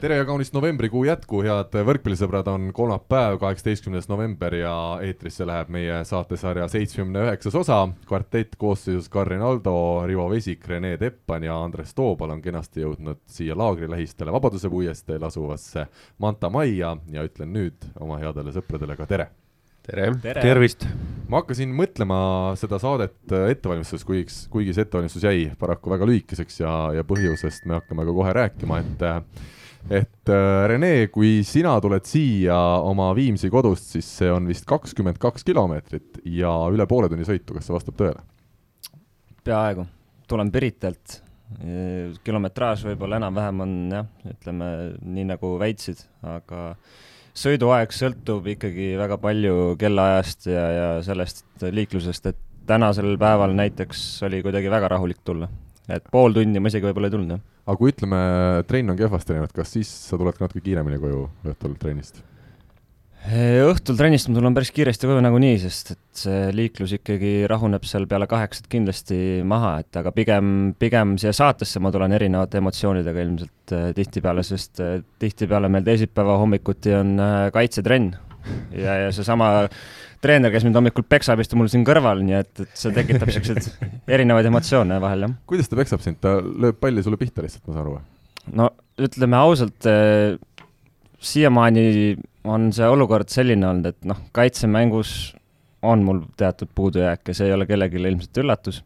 tere ja kaunist novembrikuu jätku, head võrkpallisõbrad, on kolmapäev, kaheksateistkümnes november ja eetrisse läheb meie saatesarja seitsmekümne üheksas osa. kvartett koosseisus Karin Aldo, Rivo Vesik, Rene Teppan ja Andres Toobal on kenasti jõudnud siia laagri lähistele Vabaduse puiesteel asuvasse Manta Majja ja ütlen nüüd oma headele sõpradele ka tere tere, tere.! tervist! ma hakkasin mõtlema seda saadet ettevalmistades, kuigi, kuigi see ettevalmistus jäi paraku väga lühikeseks ja, ja põhjusest me hakkame ka kohe rääkima, et et äh, Rene, kui sina tuled siia oma Viimsi kodust, siis see on vist kakskümmend kaks kilomeetrit ja üle poole tunni sõitu, kas see vastab tõele? peaaegu, tulen Piritalt. kilometraaž võib-olla enam-vähem on jah, ütleme nii nagu väitsid, aga sõiduaeg sõltub ikkagi väga palju kellaajast ja, ja sellest liiklusest, et tänasel päeval näiteks oli kuidagi väga rahulik tulla. et pool tundi ma isegi võib-olla ei tulnud, jah aga kui ütleme, trenn on kehvasti läinud, kas siis sa tuled ka natuke kiiremini koju õhtul trennist? õhtul trennist ma tulen päris kiiresti koju nagunii, sest et see liiklus ikkagi rahuneb seal peale kaheksat kindlasti maha, et aga pigem, pigem siia saatesse ma tulen erinevate emotsioonidega ilmselt eh, tihtipeale, sest eh, tihtipeale meil teisipäeva hommikuti on eh, kaitsetrenn ja, ja seesama treener, kes mind hommikul peksab, istub mul siin kõrval, nii et, et see tekitab siukseid erinevaid emotsioone vahel, jah. kuidas ta peksab sind, ta lööb palli sulle pihta lihtsalt, ma saan aru? no ütleme ausalt eh,, siiamaani on see olukord selline olnud, et noh, kaitsemängus on mul teatud puudujääke, see ei ole kellelegi ilmselt üllatus.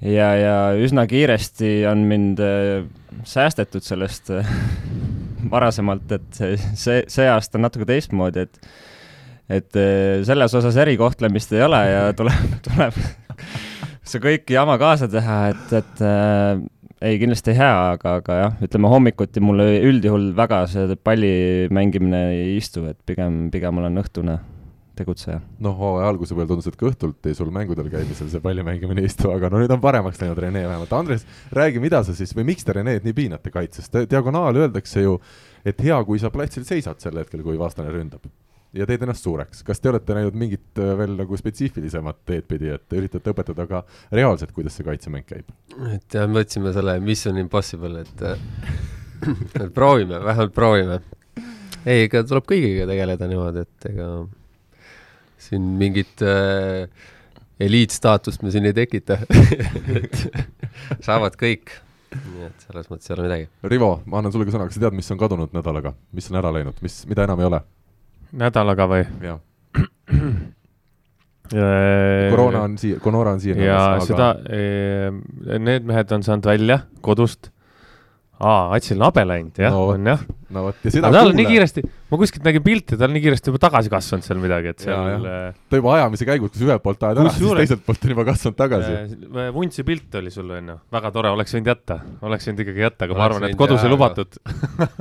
ja, ja üsna kiiresti on mind eh, säästetud sellest eh, varasemalt, et see, see aasta on natuke teistmoodi, et et eh, selles osas erikohtlemist ei ole ja tuleb, tuleb see kõik jama kaasa teha, et, et äh, ei, kindlasti hea, aga, aga jah, ütleme hommikuti mulle üldjuhul väga see palli mängimine ei istu, et pigem, pigem olen õhtune tegutseja. noh, hooaja alguse peal tundus, et ka õhtuti sul mängudel käimisel see palli mängimine ei istu, aga no nüüd on paremaks läinud Rene vähemalt. Andres, räägi, mida sa siis või miks te Reneed nii piinate kaitses? diagonaal öeldakse ju, et hea, kui sa platsil seisad sel hetkel, kui vastane ründab ja teed ennast suureks. kas te olete näinud mingit äh, veel nagu spetsiifilisemat teed pidi, et üritate õpetada ka reaalselt, kuidas see kaitsemäng käib? et jah, me võtsime selle Mission Impossible, et äh, et proovime, vähemalt proovime. ei, ega tuleb kõigiga tegeleda niimoodi, et ega siin mingit äh, eliitstaatust me siin ei tekita saavad kõik nii et selles mõttes ei ole midagi. Rivo, ma annan sulle ka sõna, kas sa tead, mis on kadunud nädalaga, mis on ära läinud, mis, mida enam ei ole? Nädalaga või? jah koroona on siia, koroona on siia. ja aga... seda, need mehed on saanud välja kodust aa, Atsil on habe läinud, jah no,, on jah. no vot, ja seda tal on nii kiiresti, ma kuskilt nägin pilti, ta on nii kiiresti juba tagasi kasvanud seal midagi, et seal. Äh, ta juba ajamise käigus, kus ühelt poolt ajad ära, siis teiselt poolt on juba kasvanud tagasi. Vuntsi pilt oli sul, onju, väga tore, oleks võinud jätta, oleks võinud ikkagi jätta, aga ma arvan, et kodus ei lubatud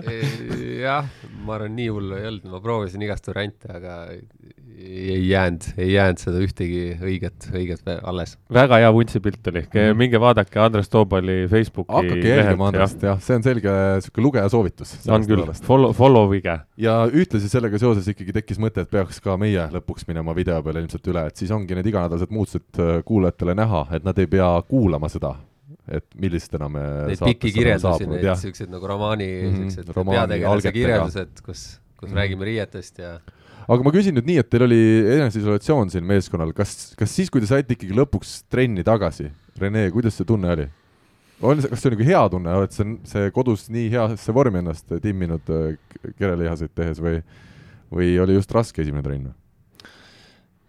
jah, ma arvan, nii hullu ei olnud, ma proovisin igast variante, aga ei jäänud, ei jäänud seda ühtegi õiget, õiget alles. väga hea vuntsipilt oli. Mm, minge vaadake Andres Toobali Facebooki hakake jälgima Andrest, jah, see on selge niisugune lugeja soovitus. on küll, follow, follow ige. ja ühtlasi sellega seoses ikkagi tekkis mõte, et peaks ka meie lõpuks minema video peale ilmselt üle, et siis ongi need iganädalased muutused äh, kuulajatele näha, et nad ei pea kuulama seda et millistena me Neid pikki kirjeldusi, neid niisuguseid nagu romaani mm, -hmm, niisugused peategelase kirjeldused, kus, kus mm -hmm. räägime riietest ja aga ma küsin nüüd nii, et teil oli eneseisolatsioon siin meeskonnal, kas, kas siis, kui te saite ikkagi lõpuks trenni tagasi, Rene, kuidas see tunne oli? on see, kas see on nagu hea tunne, oled sa see kodus nii heasse vormi ennast timminud äh, kerelihaseid tehes või, või oli just raske esimene trenn?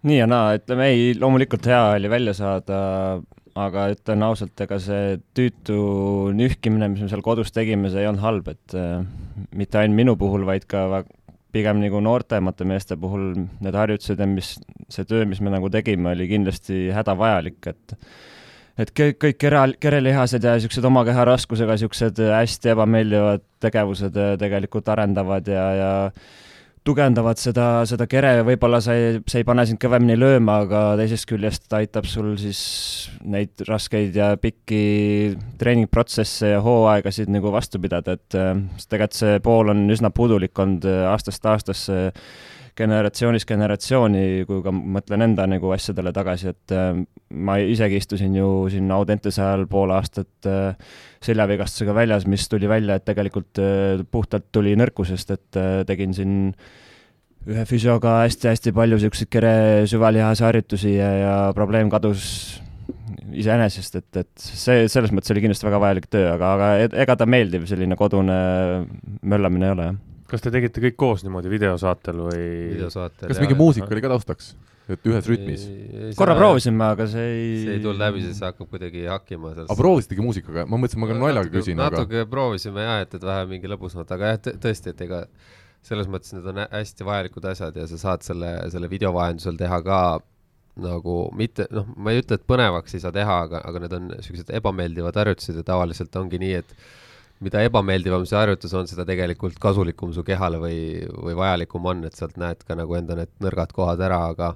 nii ja naa, ütleme ei, loomulikult hea oli välja saada, aga ütlen ausalt, ega see tüütu nühkimine, mis me seal kodus tegime, see ei olnud halb, et äh, mitte ainult minu puhul, vaid ka pigem nagu noortemate meeste puhul need harjutused ja mis, see töö, mis me nagu tegime, oli kindlasti hädavajalik, et et kõik, kõik kera, kerelihased ja niisugused oma keha raskusega niisugused hästi ebameeldivad tegevused äh, tegelikult arendavad ja, ja tugevdavad seda, seda kere ja võib-olla see ei, see ei pane sind kõvemini lööma, aga teisest küljest aitab sul siis neid raskeid ja pikki treeningprotsesse ja hooaegasid nagu vastu pidada, et äh, tegelikult see pool on üsna puudulik olnud äh, aastast aastasse, generatsioonist generatsiooni, kui ka mõtlen enda nagu asjadele tagasi, et äh, ma isegi istusin ju siin Audentese ajal pool aastat seljavigastusega väljas, mis tuli välja, et tegelikult puhtalt tuli nõrkusest, et tegin siin ühe füsioga hästi-hästi palju niisuguseid kere süvalihase harjutusi ja, ja probleem kadus iseenesest, et, et see, selles mõttes oli kindlasti väga vajalik töö, aga, aga ega ta meeldiv selline kodune möllamine ei ole, jah. Kas te tegite kõik koos niimoodi videosaatel või? videosaatel, kas mingi muusika oli ka taustaks? et ühes rütmis? korra proovisime, aga see ei see ei tulnud läbi, see hakkab kuidagi hakkima aga proovisitegi muusikaga? ma mõtlesin, ma ka naljaga küsin, aga natuke proovisime jah, et, et vähe mingi lõbusamalt, aga jah, tõesti, et ega selles mõttes need on hästi vajalikud asjad ja sa saad selle, selle video vahendusel teha ka nagu mitte, noh, ma ei ütle, et põnevaks ei saa teha, aga, aga need on niisugused ebameeldivad harjutused ja tavaliselt ongi nii, et mida ebameeldivam see harjutus on, seda tegelikult kasulikum su kehale või, või vajalikum on, et sealt näed ka nagu enda need nõrgad kohad ära, aga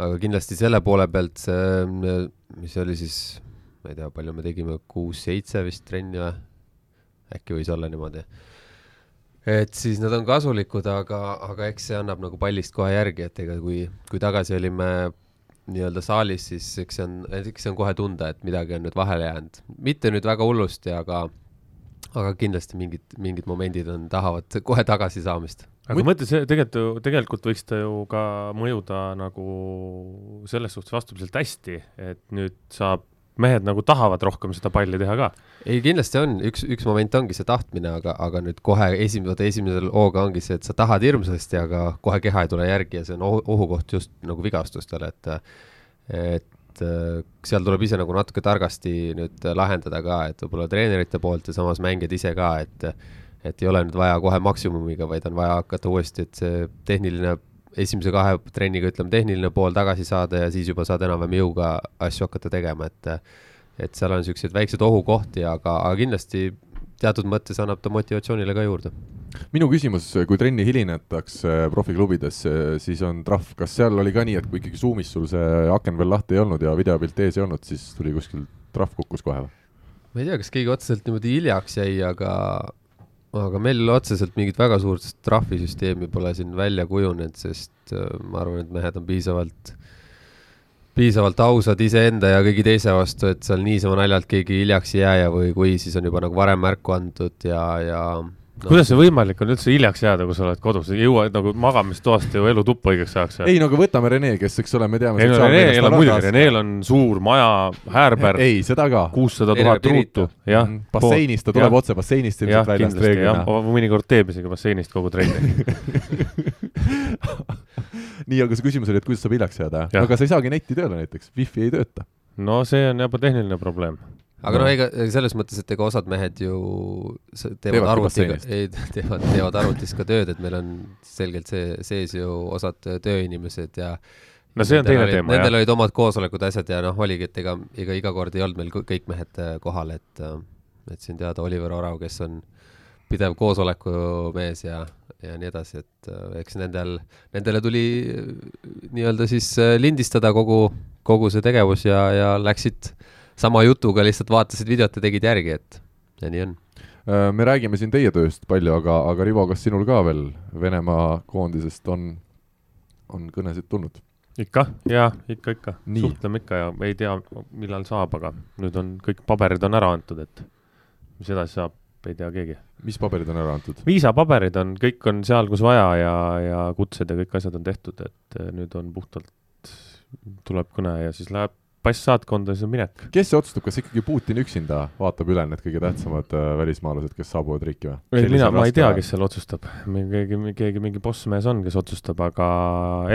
aga kindlasti selle poole pealt see, mis oli siis, ma ei tea, palju me tegime, kuus-seitse vist trenni või? äkki võis olla niimoodi et siis nad on kasulikud, aga, aga eks see annab nagu pallist kohe järgi, et ega kui, kui tagasi olime nii-öelda saalis, siis eks see on, eks see on kohe tunda, et midagi on nüüd vahele jäänud. mitte nüüd väga hullusti, aga, aga kindlasti mingid, mingid momendid on, tahavad kohe tagasisaamist. aga mõtle, see tegelikult ju, tegelikult võiks ta ju ka mõjuda nagu selles suhtes vastupidiselt hästi, et nüüd saab mehed nagu tahavad rohkem seda palli teha ka. ei, kindlasti on, üks, üks moment ongi see tahtmine, aga, aga nüüd kohe esimene, vaata esimesel hooga ongi see, et sa tahad hirmsasti, aga kohe keha ei tule järgi ja see on ohukoht just nagu vigastustele, et et seal tuleb ise nagu natuke targasti nüüd lahendada ka, et võib-olla treenerite poolt ja samas mängijad ise ka, et et ei ole nüüd vaja kohe maksimumiga, vaid on vaja hakata uuesti, et see tehniline esimese kahe trenniga, ütleme, tehniline pool tagasi saada ja siis juba saad enam-vähem jõuga asju hakata tegema, et et seal on niisuguseid väikseid ohukohti, aga, aga kindlasti teatud mõttes annab ta motivatsioonile ka juurde. minu küsimus, kui trenni hilinetakse profiklubides, siis on trahv, kas seal oli ka nii, et kui ikkagi Zoomis sul see aken veel lahti ei olnud ja videopilt ees ei olnud, siis tuli kuskil trahv kukkus kohe või? ma ei tea, kas keegi otseselt niimoodi hiljaks jäi, aga aga meil otseselt mingit väga suurt trahvisüsteemi pole siin välja kujunenud, sest äh, ma arvan, et mehed on piisavalt, piisavalt ausad iseenda ja kõigi teise vastu, et seal niisama naljalt keegi hiljaks ei jää ja või kui, siis on juba nagu varem märku antud ja, ja no.. kuidas see võimalik on üldse hiljaks jääda, kui sa oled kodus, ei jõua nagu magamistoast ju elutuppa õigeks ajaks? ei no aga võtame Rene, kes, eks ole, me teame. ei no Rene elab muidugi, Renel on suur maja, häärber. ei, seda ka. kuussada tuhat ruutu, jah. Mhm. basseinist, ta tuleb otse basseinist ilmselt väljast reeglina. mõnikord teeb isegi basseinist kogu trenni nii, aga see küsimus oli, et kuidas saab hiljaks jääda, aga sa ei saagi netti tööle näiteks, wifi ei tööta. no see on juba tehniline probleem aga no. noh, ega selles mõttes, et ega osad mehed ju teevad, teevad arvutiga, ei, teevad, teevad arvutis ka tööd, et meil on selgelt see sees ju osad tööinimesed ja no see on teine olid, teema, jah. Nendel olid omad koosolekud, asjad ja noh, oligi, et ega, ega iga kord ei olnud meil kõik mehed äh, kohal, et äh, et siin teada Oliver Orav, kes on pidev koosolekumees ja, ja nii edasi, et äh, eks nendel, nendele tuli nii-öelda siis lindistada kogu, kogu see tegevus ja, ja läksid äh, sama jutuga lihtsalt vaatasid videot ja tegid järgi, et ja nii on. Äh, me räägime siin teie tööst palju, aga, aga Rivo, kas sinul ka veel Venemaa koondisest on, on kõnesid tulnud? ikka, jaa, ikka, ikka. suhtleme ikka ja ei tea, millal saab, aga nüüd on kõik paberid on ära antud, et mis edasi saab, ei tea keegi. mis paberid on ära antud? viisapaberid on, kõik on seal, kus vaja ja, ja kutsed ja kõik asjad on tehtud, et nüüd on puhtalt, tuleb kõne ja siis läheb pass saatkonda, siis on minek. kes see otsustab, kas ikkagi Putin üksinda vaatab üle need kõige tähtsamad äh, välismaalased, kes saabuvad riiki või? ei, mina, ma ei tea, kes seal otsustab. keegi, keegi, mingi bossmees on, kes otsustab, aga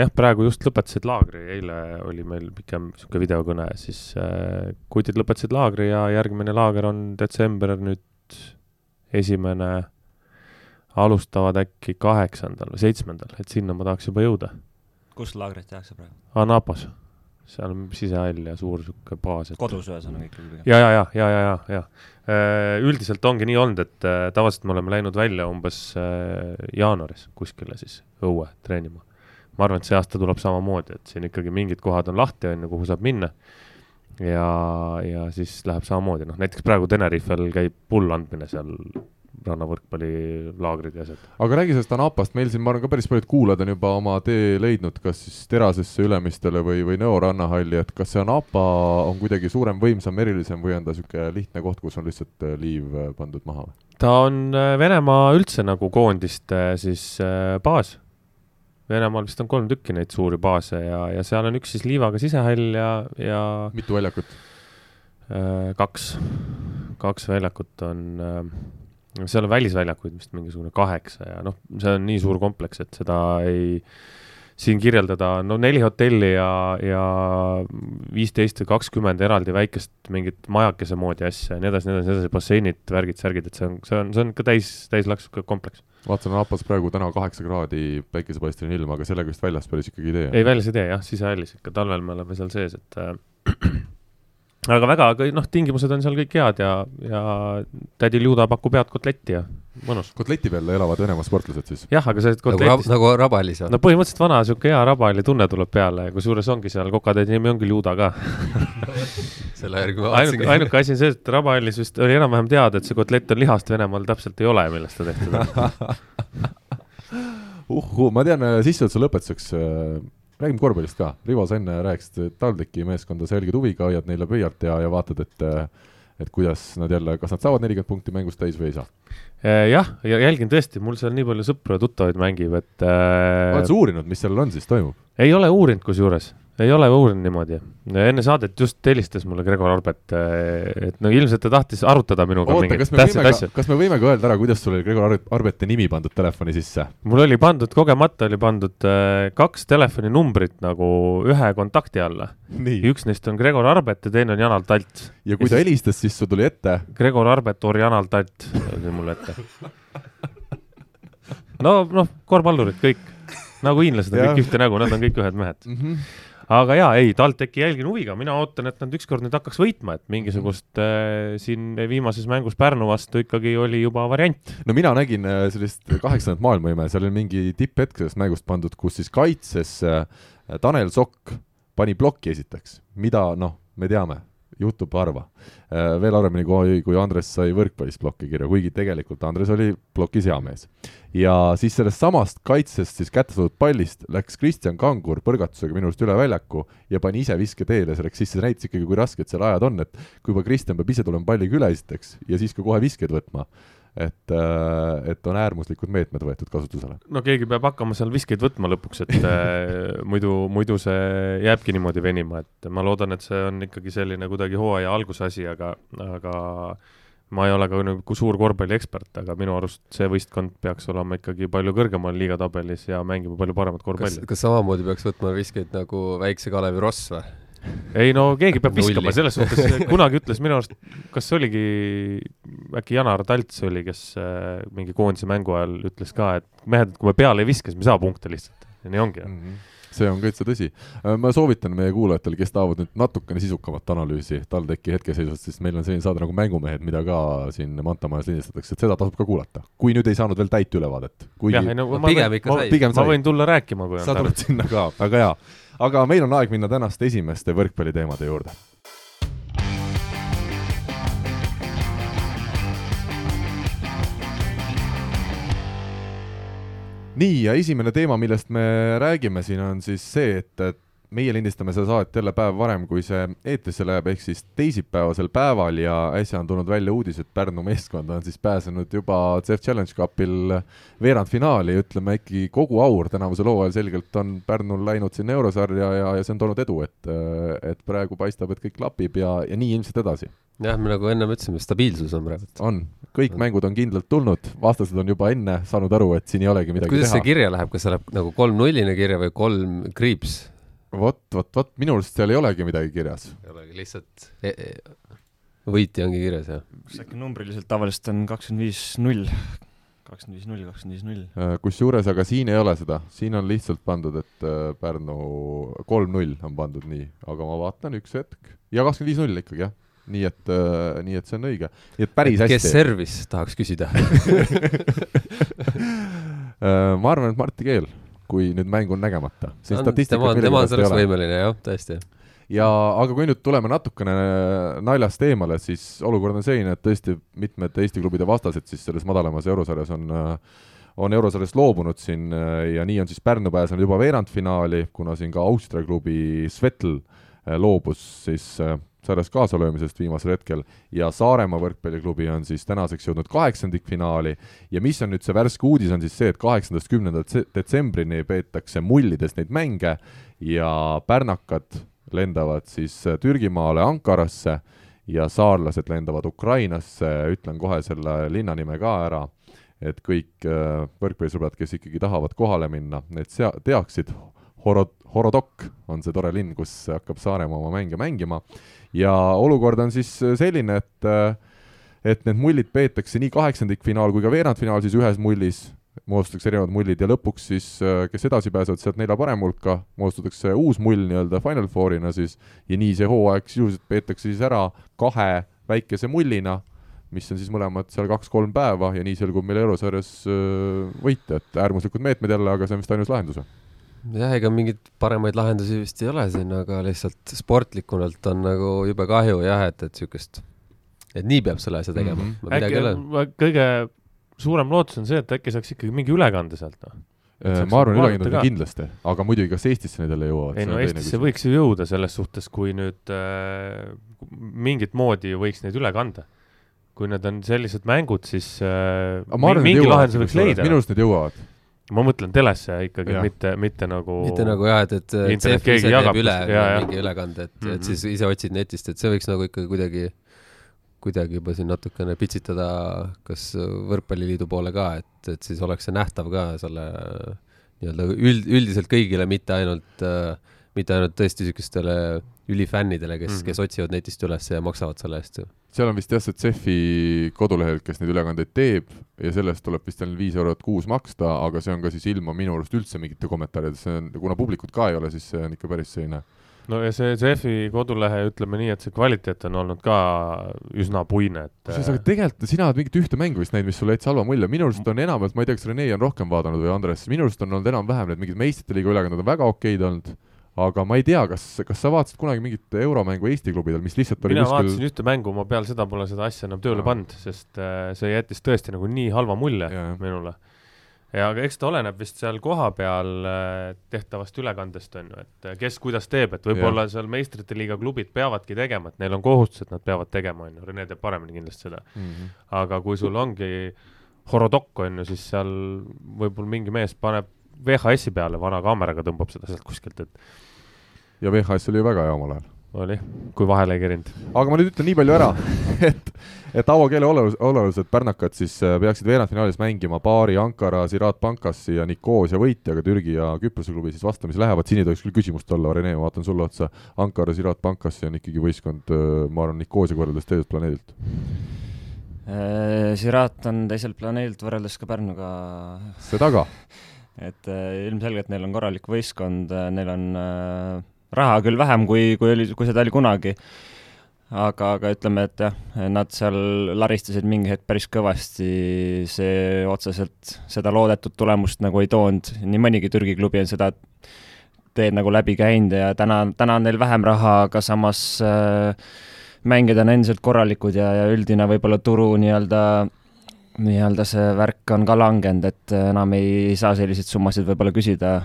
jah, praegu just lõpetasid laagri, eile oli meil pikem niisugune videokõne, siis äh, kutid lõpetasid laagri ja järgmine laager on detsember nüüd esimene, alustavad äkki kaheksandal või seitsmendal, et sinna ma tahaks juba jõuda. kus laagrit tehakse praegu? Anapas seal on sisehall ja suur sihuke baas, et kodus ühesõnaga ikkagi. ja, ja, ja, ja, ja, ja, ja Äh, üldiselt ongi nii olnud, et äh, tavaliselt me oleme läinud välja umbes äh, jaanuaris kuskile siis õue treenima. ma arvan, et see aasta tuleb samamoodi, et siin ikkagi mingid kohad on lahti, on ju, kuhu saab minna. Ja, ja siis läheb samamoodi, noh näiteks praegu Tenerifel käib pull andmine seal rannavõrkpallilaagrid ja asjad. aga räägi sellest Anapast, meil siin, ma arvan, ka päris paljud kuulajad on juba oma tee leidnud, kas siis Terasesse, Ülemistele või, või Nõo rannahalli, et kas see Anapa on kuidagi suurem, võimsam, erilisem või on ta niisugune lihtne koht, kus on lihtsalt äh, liiv äh, pandud maha või? ta on äh, Venemaa üldse nagu koondiste siis baas. Venemaal vist on kolm tükki neid suuri baase ja, ja seal on üks siis liivaga sisehall ja, ja mitu väljakut? kaks, kaks väljakut on seal on välisväljakuid vist mingisugune kaheksa ja noh, see on nii suur kompleks, et seda ei, siin kirjeldada, no neli hotelli ja, ja viisteist või kakskümmend eraldi väikest mingit majakese moodi asja ja nii edasi, nii edasi, nii edasi, basseinid, värgid, särgid, et see on, see on, see on ikka täis, täislaks kompleks. Vaatasin Apas praegu täna kaheksa kraadi päikesepaisteline ilm, aga sellega vist väljas päris ikkagi ei tee. ei, väljas ei tee jah, sisehallis ikka, talvel me oleme seal sees, et äh, aga väga, noh, tingimused on seal kõik head ja, ja tädi Ljuda pakub head kotletti ja mõnus. kotleti peal elavad Venemaa sportlased siis? jah, aga see kotletist nagu, nagu Rabalis või? no põhimõtteliselt vana niisugune hea Rabali tunne tuleb peale, kusjuures ongi seal kokatädi nimi ongi Ljuda ka selle järgi ma vaatasingi. ainuke asi on see, et Rabalis vist oli enam-vähem teada, et see kotlett on lihast, Venemaal täpselt ei ole, millest ta tehtud on uhhuu, ma tean sissejuhatuse lõpetuseks äh, räägime korvpallist ka, Rivo, sa enne rääkisid, et TalTechi meeskonda sa jälgid huviga, hoiad neile pöialt ja, ja vaatad, et et kuidas nad jälle, kas nad saavad nelikümmend punkti mängust täis või ei saa? Äh, jah, ja jälgin tõesti, mul seal nii palju sõpru ja tuttavaid mängib, et äh... oled sa uurinud, mis seal on siis toimub? ei ole uurinud kusjuures ei ole uurinud niimoodi. enne saadet just helistas mulle Gregor Arbet, eh, et no ilmselt ta tahtis arutada minuga Oota, mingeid tähtsaid asju. kas me võime ka öelda ära, kuidas sul oli Gregor Arbeti nimi pandud telefoni sisse? mul oli pandud, kogemata oli pandud äh, kaks telefoninumbrit nagu ühe kontakti alla. üks neist on Gregor Arbet ja teine on Janar Talts. ja kui ja ta siis... helistas, siis sul tuli ette? Gregor Arbet or Janar Talt oli mul ette. no, noh, korvpallurid kõik nagu hiinlased on kõik ühte nägu, nad on kõik ühed mehed mm. -hmm aga jaa, ei, TalTechi jälgin huviga, mina ootan, et nad ükskord nüüd hakkaks võitma, et mingisugust äh, siin viimases mängus Pärnu vastu ikkagi oli juba variant. no mina nägin äh, sellist kaheksandat maailmaime, seal oli mingi tipphetk sellest mängust pandud, kus siis kaitses äh, Tanel Sokk pani plokki esiteks, mida noh, me teame juhtub harva. Äh, veel harvemini, kui, kui Andres sai võrkpallis plokki kirja, kuigi tegelikult Andres oli plokis hea mees. ja siis sellest samast kaitsest siis kätte saadud pallist läks Kristjan Kangur põrgatusega minu arust üle väljaku ja pani ise viske teele, see läks sisse, see näitas ikkagi, kui rasked seal ajad on, et kui juba Kristjan peab ise tulema palliga üle esiteks ja siis ka kohe viskeid võtma et, äh, et on äärmuslikud meetmed võetud kasutusele. no keegi peab hakkama seal viskeid võtma lõpuks, et äh, muidu, muidu see jääbki niimoodi venima, et ma loodan, et see on ikkagi selline kuidagi hooaja alguse asi, aga, aga ma ei ole ka nagu suur korvpalliekspert, aga minu arust see võistkond peaks olema ikkagi palju kõrgemal liigatabelis ja mängima palju paremat korvpalli. kas samamoodi peaks võtma viskeid nagu väikse Kalevi Ross või? Ei no keegi peab viskama, selles suhtes kunagi ütles minu arust, kas see oligi äkki Janar Talts oli, kes äh, mingi koondise mängu ajal ütles ka, et mehed, kui me peale ei viska, siis me ei saa punkte lihtsalt ja nii ongi mm. -hmm see on täitsa tõsi. Äh, ma soovitan meie kuulajatele, kes tahavad nüüd natukene sisukamat analüüsi TalTechi hetkeseisust, siis meil on selline saade nagu Mängumehed, mida ka siin Manta majas lindistatakse, et seda tasub ka kuulata. kui nüüd ei saanud veel täit ülevaadet. jah, ei no ma, pigem ikka sai. ma võin tulla rääkima, kui on sa tuled sinna ka, väga hea aga meil on aeg minna tänaste esimeste võrkpalliteemade juurde. nii, ja esimene teema, millest me räägime siin, on siis see, et, et meie lindistame seda saadet jälle päev varem, kui see eetrisse läheb, ehk siis teisipäevasel päeval ja äsja on tulnud välja uudis, et Pärnu meeskond on siis pääsenud juba CEF Challenge Cupil veerandfinaali, ütleme ikkagi kogu aur tänavusel hooajal selgelt on Pärnul läinud sinna eurosarja ja, ja see on toonud edu, et, et praegu paistab, et kõik klapib ja, ja nii ilmselt edasi. jah, me nagu ennem ütlesime, stabiilsus on praegu. on, kõik mängud on kindlalt tulnud, vastased on juba enne saanud aru, et siin ei olegi midagi kuidas teha. kuidas see kirja läheb, kas see läheb nagu kolm-nulline kirja või kolm kriips? Vot, vot, vot minu arust seal ei olegi midagi kirjas. ei olegi, lihtsalt e e võitja ongi kirjas, jah? kas äkki numbriliselt tavaliselt on kakskümmend viis null kakskümmend viis null, kakskümmend viis null. Äh, kusjuures aga siin ei ole seda, siin on lihtsalt pandud, et äh, Pärnu kolm-null on pandud nii, aga ma vaatan üks hetk ja kakskümmend viis null ikkagi jah, nii et, nii et see on õige, nii et päris kes hästi. servis, tahaks küsida. ma arvan, et Martti Keel, kui nüüd mäng on nägemata. tema on, tema on selleks võimeline jah, tõesti. ja aga kui nüüd tuleme natukene naljast eemale, siis olukord on selline, et tõesti mitmed Eesti klubide vastased siis selles madalamas eurosarjas on on eurosarjast loobunud siin ja nii on siis Pärnu pääsenud juba veerandfinaali, kuna siin ka Austria klubi Svetl äh, loobus siis äh, sarjas kaasalöömisest viimasel hetkel. Ja Saaremaa võrkpalliklubi on siis tänaseks jõudnud kaheksandikfinaali. Ja mis on nüüd see värske uudis, on siis see, et kaheksandast kümnenda detsembrini peetakse mullides neid mänge ja pärnakad lendavad siis Türgimaale Ankarasse ja saarlased lendavad Ukrainasse, ütlen kohe selle linna nime ka ära, et kõik äh, võrkpallisõbrad, kes ikkagi tahavad kohale minna, need sea-, teaksid, Horo-, Horodok on see tore linn, kus hakkab Saaremaa oma mänge mängima ja olukord on siis selline, et äh, et need mullid peetakse nii kaheksandikfinaal kui ka veerandfinaal siis ühes mullis, moodustatakse erinevad mullid ja lõpuks siis, kes edasi pääsevad sealt nelja parema hulka, moodustatakse uus mull nii-öelda Final Fourina siis. Ja nii see hooaeg sisuliselt peetakse siis ära kahe väikese mullina, mis on siis mõlemad seal kaks-kolm päeva. Ja nii selgub meil eurosarjas võitja, et äärmuslikud meetmed jälle, aga see on vist ainus lahendus. jah, ega mingeid paremaid lahendusi vist ei ole siin, aga lihtsalt sportlikult on nagu jube kahju jah, et, et siukest, et nii peab selle asja tegema mm. -hmm. midagi äkki ei ole. ma- kõige suurem lootus on see, et äkki saaks ikkagi mingi ülekande sealt, noh. saaks ma arvan, ülekanded ka. on kindlasti, aga muidugi kas Eestisse need jälle jõuavad? ei no Eestisse võiks ju jõuda selles suhtes, kui nüüd äh, mingit moodi võiks neid üle kanda. kui need on sellised mängud, siis äh, aga ma arvan, mingi lahenduse võiks leida. minu arust need jõuavad. Ma mõtlen telesse ikkagi mitte, mitte nagu mitte nagu jah, et, et CF ise teeb üle jaa. mingi ülekande, et mm, -hmm. Mhm. et siis ise otsid netist, et see võiks nagu ikkagi kuidagi, kuidagi juba siin natukene pitsitada kas Võrkpalliliidu poole ka, et, et siis oleks see nähtav ka selle nii-öelda üld, üldiselt kõigile, mitte ainult äh,, mitte ainult tõesti niisugustele ülifännidele, kes mm, Mhm. -hmm. kes otsivad netist üles ja maksavad selle eest ju. Seal on vist jah, see CEF-i kodulehel, kes neid ülekandeid teeb ja sellest tuleb vist ainult viis eurot kuus maksta, aga see on ka siis ilma minu arust üldse mingite kommentaaridega, see on, kuna publikut ka ei ole, siis see on ikka päris selline no ja see CF-i kodulehe, ütleme nii, et see kvaliteet on olnud ka üsna puine, et kusjuures, aga tegelikult sina oled mingit ühte mängu vist näinud, mis sulle jättis halva mulje, minu arust on enamalt, ma ei tea, kas Rene on rohkem vaadanud või Andres, minu arust on olnud enam-vähem need mingid meistrite liiga ülekanded on väga okeid olnud, aga ma ei tea, kas, kas sa vaatasid kunagi mingit euromängu Eesti klubidel, mis lihtsalt oli mina kuskil vaatasin ühte mängu, ma peale seda pole seda asja enam tööle pannud, sest äh, see jättis tõesti nagu nii halva mulje Jaa. minule. ja aga eks ta oleneb vist seal kohapeal äh, tehtavast ülekandest on ju, et äh, kes kuidas teeb, et võib-olla seal meistrite liiga klubid peavadki tegema, et neil on kohustus, et nad peavad tegema, on ju, Rene teab paremini kindlasti seda. mm. -hmm. aga kui sul ongi horodokk on ju, siis seal võib-olla mingi mees paneb VHS-i peale vana kaameraga tõmbab seda sealt kuskilt, et ja VHS oli ju väga hea omal ajal. oli, kui vahele ei kerinud. aga ma nüüd ütlen nii palju ära, et, et Avo Keele olevus, olevused pärnakad siis äh, peaksid veerandfinaalis mängima paari Ankara Ziraat Bankasi ja Nicosia võitjaga Türgi ja Küprose klubi siis vastamisi lähevad, siin ei tohiks küll küsimust olla, Rene, ma vaatan sulle otsa, Ankara Ziraat Bankasi on ikkagi võistkond, ma arvan, Nicosia võrreldes teiselt planeedilt. Sirat Äh, on teiselt planeedilt võrreldes ka Pärnuga seda ka, et äh, ilmselgelt neil on korralik võistkond, neil on äh, raha küll vähem, kui, kui oli, kui seda oli kunagi. aga, aga ütleme, et jah, nad seal laristasid mingi hetk päris kõvasti, see otseselt seda loodetud tulemust nagu ei toonud, nii mõnigi Türgi klubi on seda teed nagu läbi käinud ja täna, täna on neil vähem raha, aga samas äh, mängijad on endiselt korralikud ja, ja üldine võib-olla turu nii-öelda nii-öelda see värk on ka langenud, et enam ei saa selliseid summasid võib-olla küsida,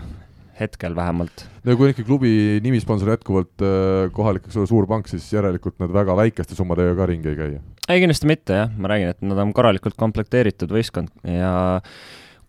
hetkel vähemalt. no kui ikka klubi nimisponsor jätkuvalt äh, kohalik suur, suur pank, siis järelikult nad väga väikeste summadega ka ringi ei käi. ei, kindlasti mitte jah, ma räägin, et nad on korralikult komplekteeritud võistkond ja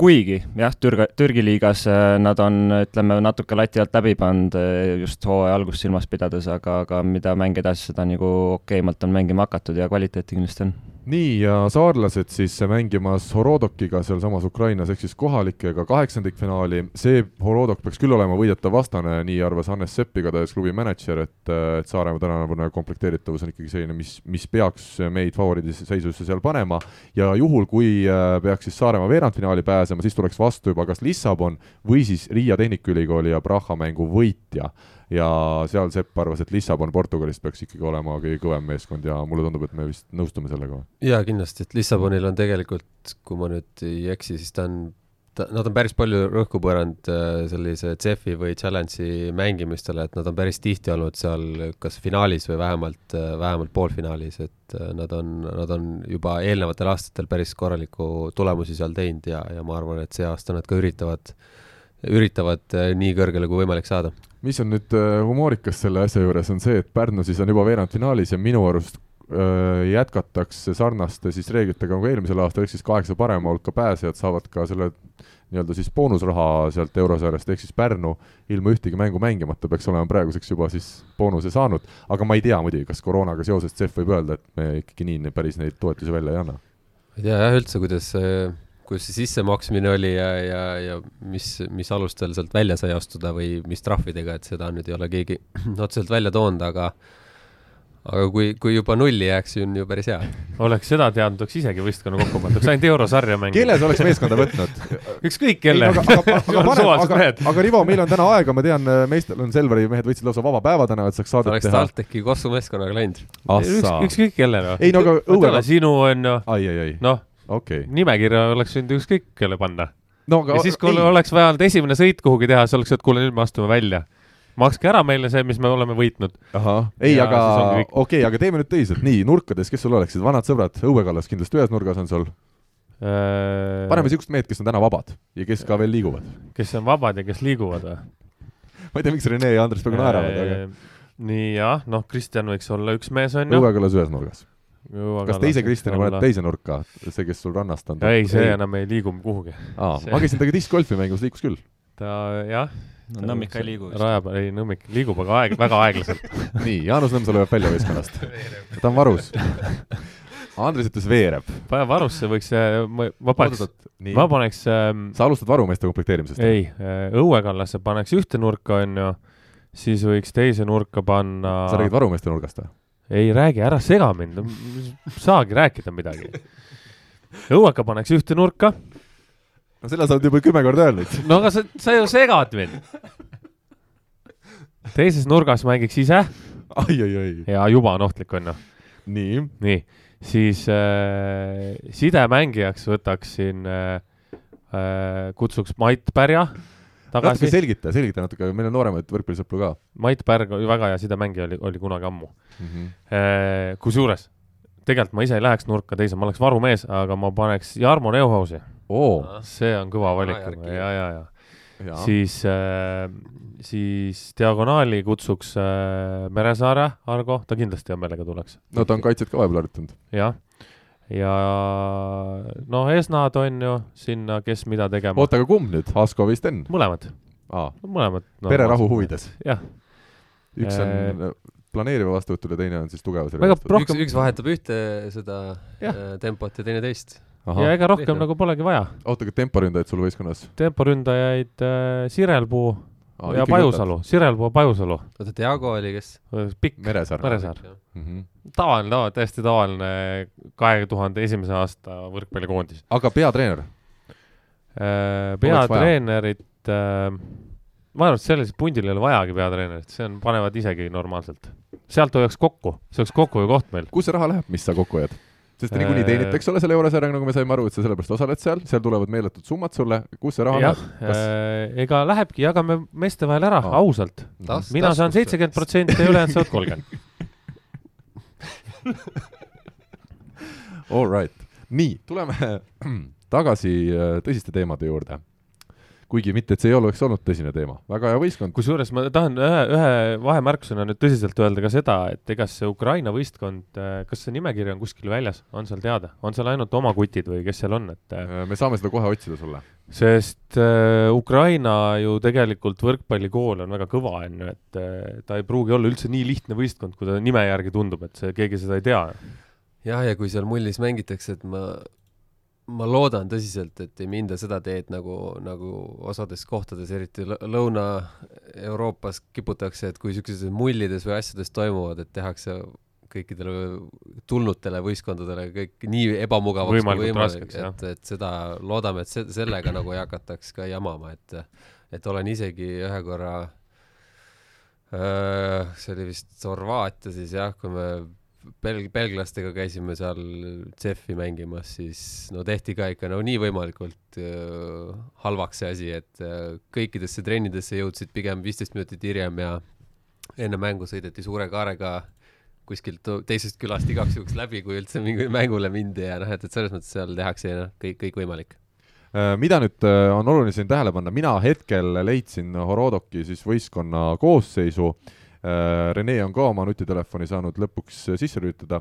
kuigi jah, Türgi, Türgi liigas äh, nad on, ütleme, natuke lati alt läbi pannud äh, just hooaja algust silmas pidades, aga, aga mida mäng edasi, seda nagu okeimalt on mängima hakatud ja kvaliteeti kindlasti on nii, ja saarlased siis mängimas Horodokiga sealsamas Ukrainas, ehk siis kohalikega kaheksandikfinaali, see Horodok peaks küll olema võidetav vastane, nii arvas Hannes Sepp, igatahes klubi mänedžer, et, et Saaremaa tänavune komplekteeritavus on ikkagi selline, mis, mis peaks meid favoriidiseisusse seal panema. Ja juhul, kui äh, peaks siis Saaremaa veerandfinaali pääsema, siis tuleks vastu juba kas Lissabon või siis Riia Tehnikaülikooli ja Praha mängu võitja ja seal Sepp arvas, et Lissabon Portugalist peaks ikkagi olema kõige kõvem meeskond ja mulle tundub, et me vist nõustume sellega. jaa, kindlasti, et Lissabonil on tegelikult, kui ma nüüd ei eksi, siis ta on, ta, nad on päris palju rõhku põranud äh, sellise CEF-i või Challenge'i mängimistele, et nad on päris tihti olnud seal kas finaalis või vähemalt, äh, vähemalt poolfinaalis, et äh, nad on, nad on juba eelnevatel aastatel päris korralikku tulemusi seal teinud ja, ja ma arvan, et see aasta nad ka üritavad, üritavad nii kõrgele kui võimalik saada mis on nüüd humoorikas selle asja juures, on see, et Pärnu siis on juba veerandfinaalis ja minu arust jätkatakse sarnaste siis reeglitega nagu eelmisel aastal, ehk siis kaheksa parema hulka pääsejad saavad ka selle nii-öelda siis boonusraha sealt eurosarjast, ehk siis Pärnu ilma ühtegi mängu mängimata peaks olema praeguseks juba siis boonuse saanud, aga ma ei tea muidugi, kas koroonaga seoses CEF võib öelda, et me ikkagi nii päris neid toetusi välja ei anna. ma ei tea jah üldse, kuidas kuidas see sissemaksmine oli ja, ja, ja mis, mis alustel sealt välja sai astuda või mis trahvidega, et seda nüüd ei ole keegi otseselt välja toonud, aga aga kui, kui juba nulli jääks, on ju päris hea. oleks seda teadnud, oleks isegi võistkonna kokku pandud, oleks ainult eurosarja mänginud. kelle sa oleks meeskonda võtnud? ükskõik kelle. aga, aga, aga, pane, aga, aga Rivo, meil on täna aega, ma tean, meestel on Selveri mehed võtsid lausa vaba päeva täna, et saaks saadet oleks teha. oleks TalTechi Kossu meeskonnaga läinud. Üks, ükskõik kelle noh. ei no aga õue. sinu on ju. ai, ai, ai. noh okay., nimekirja oleks võinud ükskõik kelle panna no,. ja siis, kui ei. oleks vaja olnud esimene sõit kuhugi teha, siis oleks öelnud, kuule, nüüd me astume välja makske ära meile see, mis me oleme võitnud. ahah, ei, aga okei okay,, aga teeme nüüd tõsiselt, nii, nurkades, kes sul oleksid, vanad sõbrad, Õue Kallas kindlasti ühes nurgas on sul äh.... paneme siuksed mehed, kes on täna vabad ja kes ka veel liiguvad. kes on vabad ja kes liiguvad või? ma ei tea, miks Rene ja Andres praegu naeravad, aga. Äh, nii jah, noh, Kristjan võiks olla üks mees, on ju. Õue Kallas ühes nurgas. Kas teise Kristjani paned teise nurka, see, kes sul rannast on? ei, see ei. enam ei liigu kuhugi. aa, ma käisin temaga diskgolfi mängimas, liikus küll. ta jah no Nõmmik ka ei liigu vist. raja peal, ei Nõmmik liigub, aga aeg, väga aeglaselt nii, Jaanus Nõmsalu jääb välja võistkonnast. ta on varus. Andres ütles veereb. pane varusse võiks, ma, ma paneks, ma paneks ähm, sa alustad varumeeste komplekteerimisest? ei, Õue Kallasse paneks ühte nurka, onju, siis võiks teise nurka panna sa räägid varumeeste nurgast või? Ei räägi, ära sega mind, saagi rääkida midagi. Õueka paneks ühte nurka no seda sa oled juba kümme korda öelnud. no aga sa, sa ju segad mind. teises nurgas mängiks ise. ai, ai, ai. ja juba on ohtlik, on ju. nii. nii, siis äh, sidemängijaks võtaksin äh,, äh, kutsuks Mait Pärja. Natuke selgita, selgita natuke, meil on nooremaid võrkpallisõpru ka. Mait Pärg oli väga hea sidemängija, oli, oli kunagi ammu. Mm -hmm.. Äh, kusjuures, tegelikult ma ise ei läheks nurka teise, ma oleks varumees, aga ma paneks Jarmo Neuhausi. Oo, see on kõva valik, ja, ja, ja, ja. siis äh,, siis diagonaali kutsuks äh, Meresaare Argo, ta kindlasti hea meelega tuleks. no ta on kaitset ka vahepeal harjutanud. jah, ja noh, Esnad on ju sinna, kes mida tegema. oota, aga kumb nüüd, Asko või Sten? mõlemad. mõlemad no,. pererahu huvides. jah. üks on äh, planeeriva vastuvõtul ja teine on siis tugevuse vastuvõtul. Rohkem... üks, üks vahetab ühte seda ja. Äh, tempot ja teine teist Aha. ja ega rohkem Lihtne. nagu polegi vaja. oota, aga temporündajaid sul võistkonnas? temporündajaid äh, Sirelpuu ah, ja Pajusalu, Sirelpuu Pajusalu. oota, Diago oli kes? pikk. Meresaar. Meresaar. Mm -hmm. tavaline, tavaline, täiesti tavaline kahe tuhande esimese aasta võrkpallikoondis. aga peatreener äh,? peatreenerit äh, ma arvan, et sellisel pundil ei ole vajagi peatreenerit, see on, panevad isegi normaalselt. sealt hoiaks kokku, see oleks kokkuhoiukoht meil. kus see raha läheb, mis sa kokku hoiad? Sest niikuinii teenid, eks ole, selle eurosarjaga, nagu me saime aru, et sa sellepärast osaled seal, seal tulevad meeletud summad sulle, kus see raha läheb? Kas... Äh, ega lähebki, jagame meeste vahel ära ah. ausalt. mina saan seitsekümmend protsenti ja ülejäänud saavad kolmkümmend. All right, nii, tuleme tagasi äh, tõsiste teemade juurde kuigi mitte, et see ei oleks olnud tõsine teema, väga hea võistkond. kusjuures ma tahan ühe, ühe vahemärkusena nüüd tõsiselt öelda ka seda, et ega see Ukraina võistkond, kas see nimekiri on kuskil väljas, on seal teada, on seal ainult oma kutid või kes seal on, et äh, me saame seda kohe otsida sulle. sest äh, Ukraina ju tegelikult võrkpallikool on väga kõva, on ju, et äh, ta ei pruugi olla üldse nii lihtne võistkond, kui ta nime järgi tundub, et see, keegi seda ei tea jah, ja kui seal mullis mängitakse, et ma, ma loodan tõsiselt, et ei minda seda teed nagu, nagu osades kohtades, eriti Lõ- Lõuna-Euroopas kiputakse, et kui siukses mullides või asjades toimuvad, et tehakse kõikidele tulnutele võistkondadele kõik nii ebamugavaks kui Võimalikult võimalik, raskeks, jah. et, et seda loodame, et se-, sellega nagu ei hakataks ka jamama, et et olen isegi ühe korra äh, see oli vist Horvaatia siis jah, kui me belg-, belglastega käisime seal CEF-i mängimas, siis no tehti ka ikka no nii võimalikult äh, halvaks see asi, et äh, kõikidesse trennidesse jõudsid pigem viisteist minutit hiljem ja enne mängu sõideti suure kaarega kuskilt teisest külast igaks juhuks läbi, kui üldse mingi mängule mindi ja noh, et, et selles mõttes seal tehakse noh, kõik, kõik võimalik. Äh, mida nüüd äh, on oluline siin tähele panna, mina hetkel leidsin Horodoki siis võistkonna koosseisu, Rene on ka oma nutitelefoni saanud lõpuks sisse lülitada,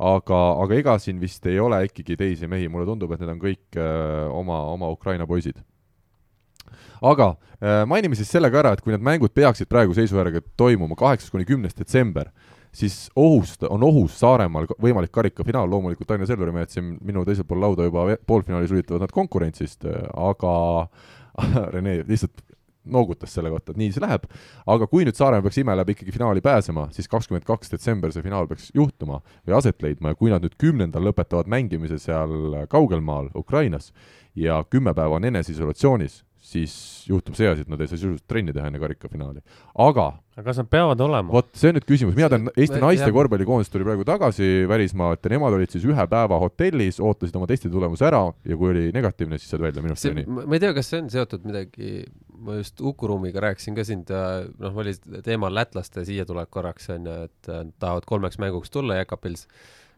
aga, aga ega siin vist ei ole ikkagi teisi mehi, mulle tundub, et need on kõik äh, oma, oma Ukraina poisid. aga äh, mainime siis selle ka ära, et kui need mängud peaksid praeguse seisu järgi toimuma kaheksas kuni kümnes detsember, siis ohust, on ohus Saaremaal võimalik karikafinaal, loomulikult Aine Selveri mehed siin minu teisel pool lauda juba poolfinaalis lülitavad nad konkurentsist, aga Rene lihtsalt noogutas selle kohta, et nii see läheb, aga kui nüüd Saaremaa peaks ime läbi ikkagi finaali pääsema, siis kakskümmend kaks detsember see finaal peaks juhtuma või aset leidma ja kui nad nüüd kümnendal lõpetavad mängimise seal kaugel maal Ukrainas ja kümme päeva on eneseisolatsioonis, siis juhtub see asi, et nad ei saa sisuliselt trenni teha enne karikafinaali. aga aga kas nad peavad olema? vot see on nüüd küsimus, mina tean, Eesti naiste korvpallikoondis tuli praegu tagasi välismaalt ja nemad olid siis ühe päeva hotellis, ootasid oma testi tulemuse ära ja kui oli negatiivne, siis said välja, minu arust oli, nii. ma ma ei tea, kas see on seotud midagi, ma just Ukurumiga rääkisin ka siin, noh, oli teemal lätlaste siia tulek korraks onju, et äh, tahavad kolmeks mänguks tulla Jekapils.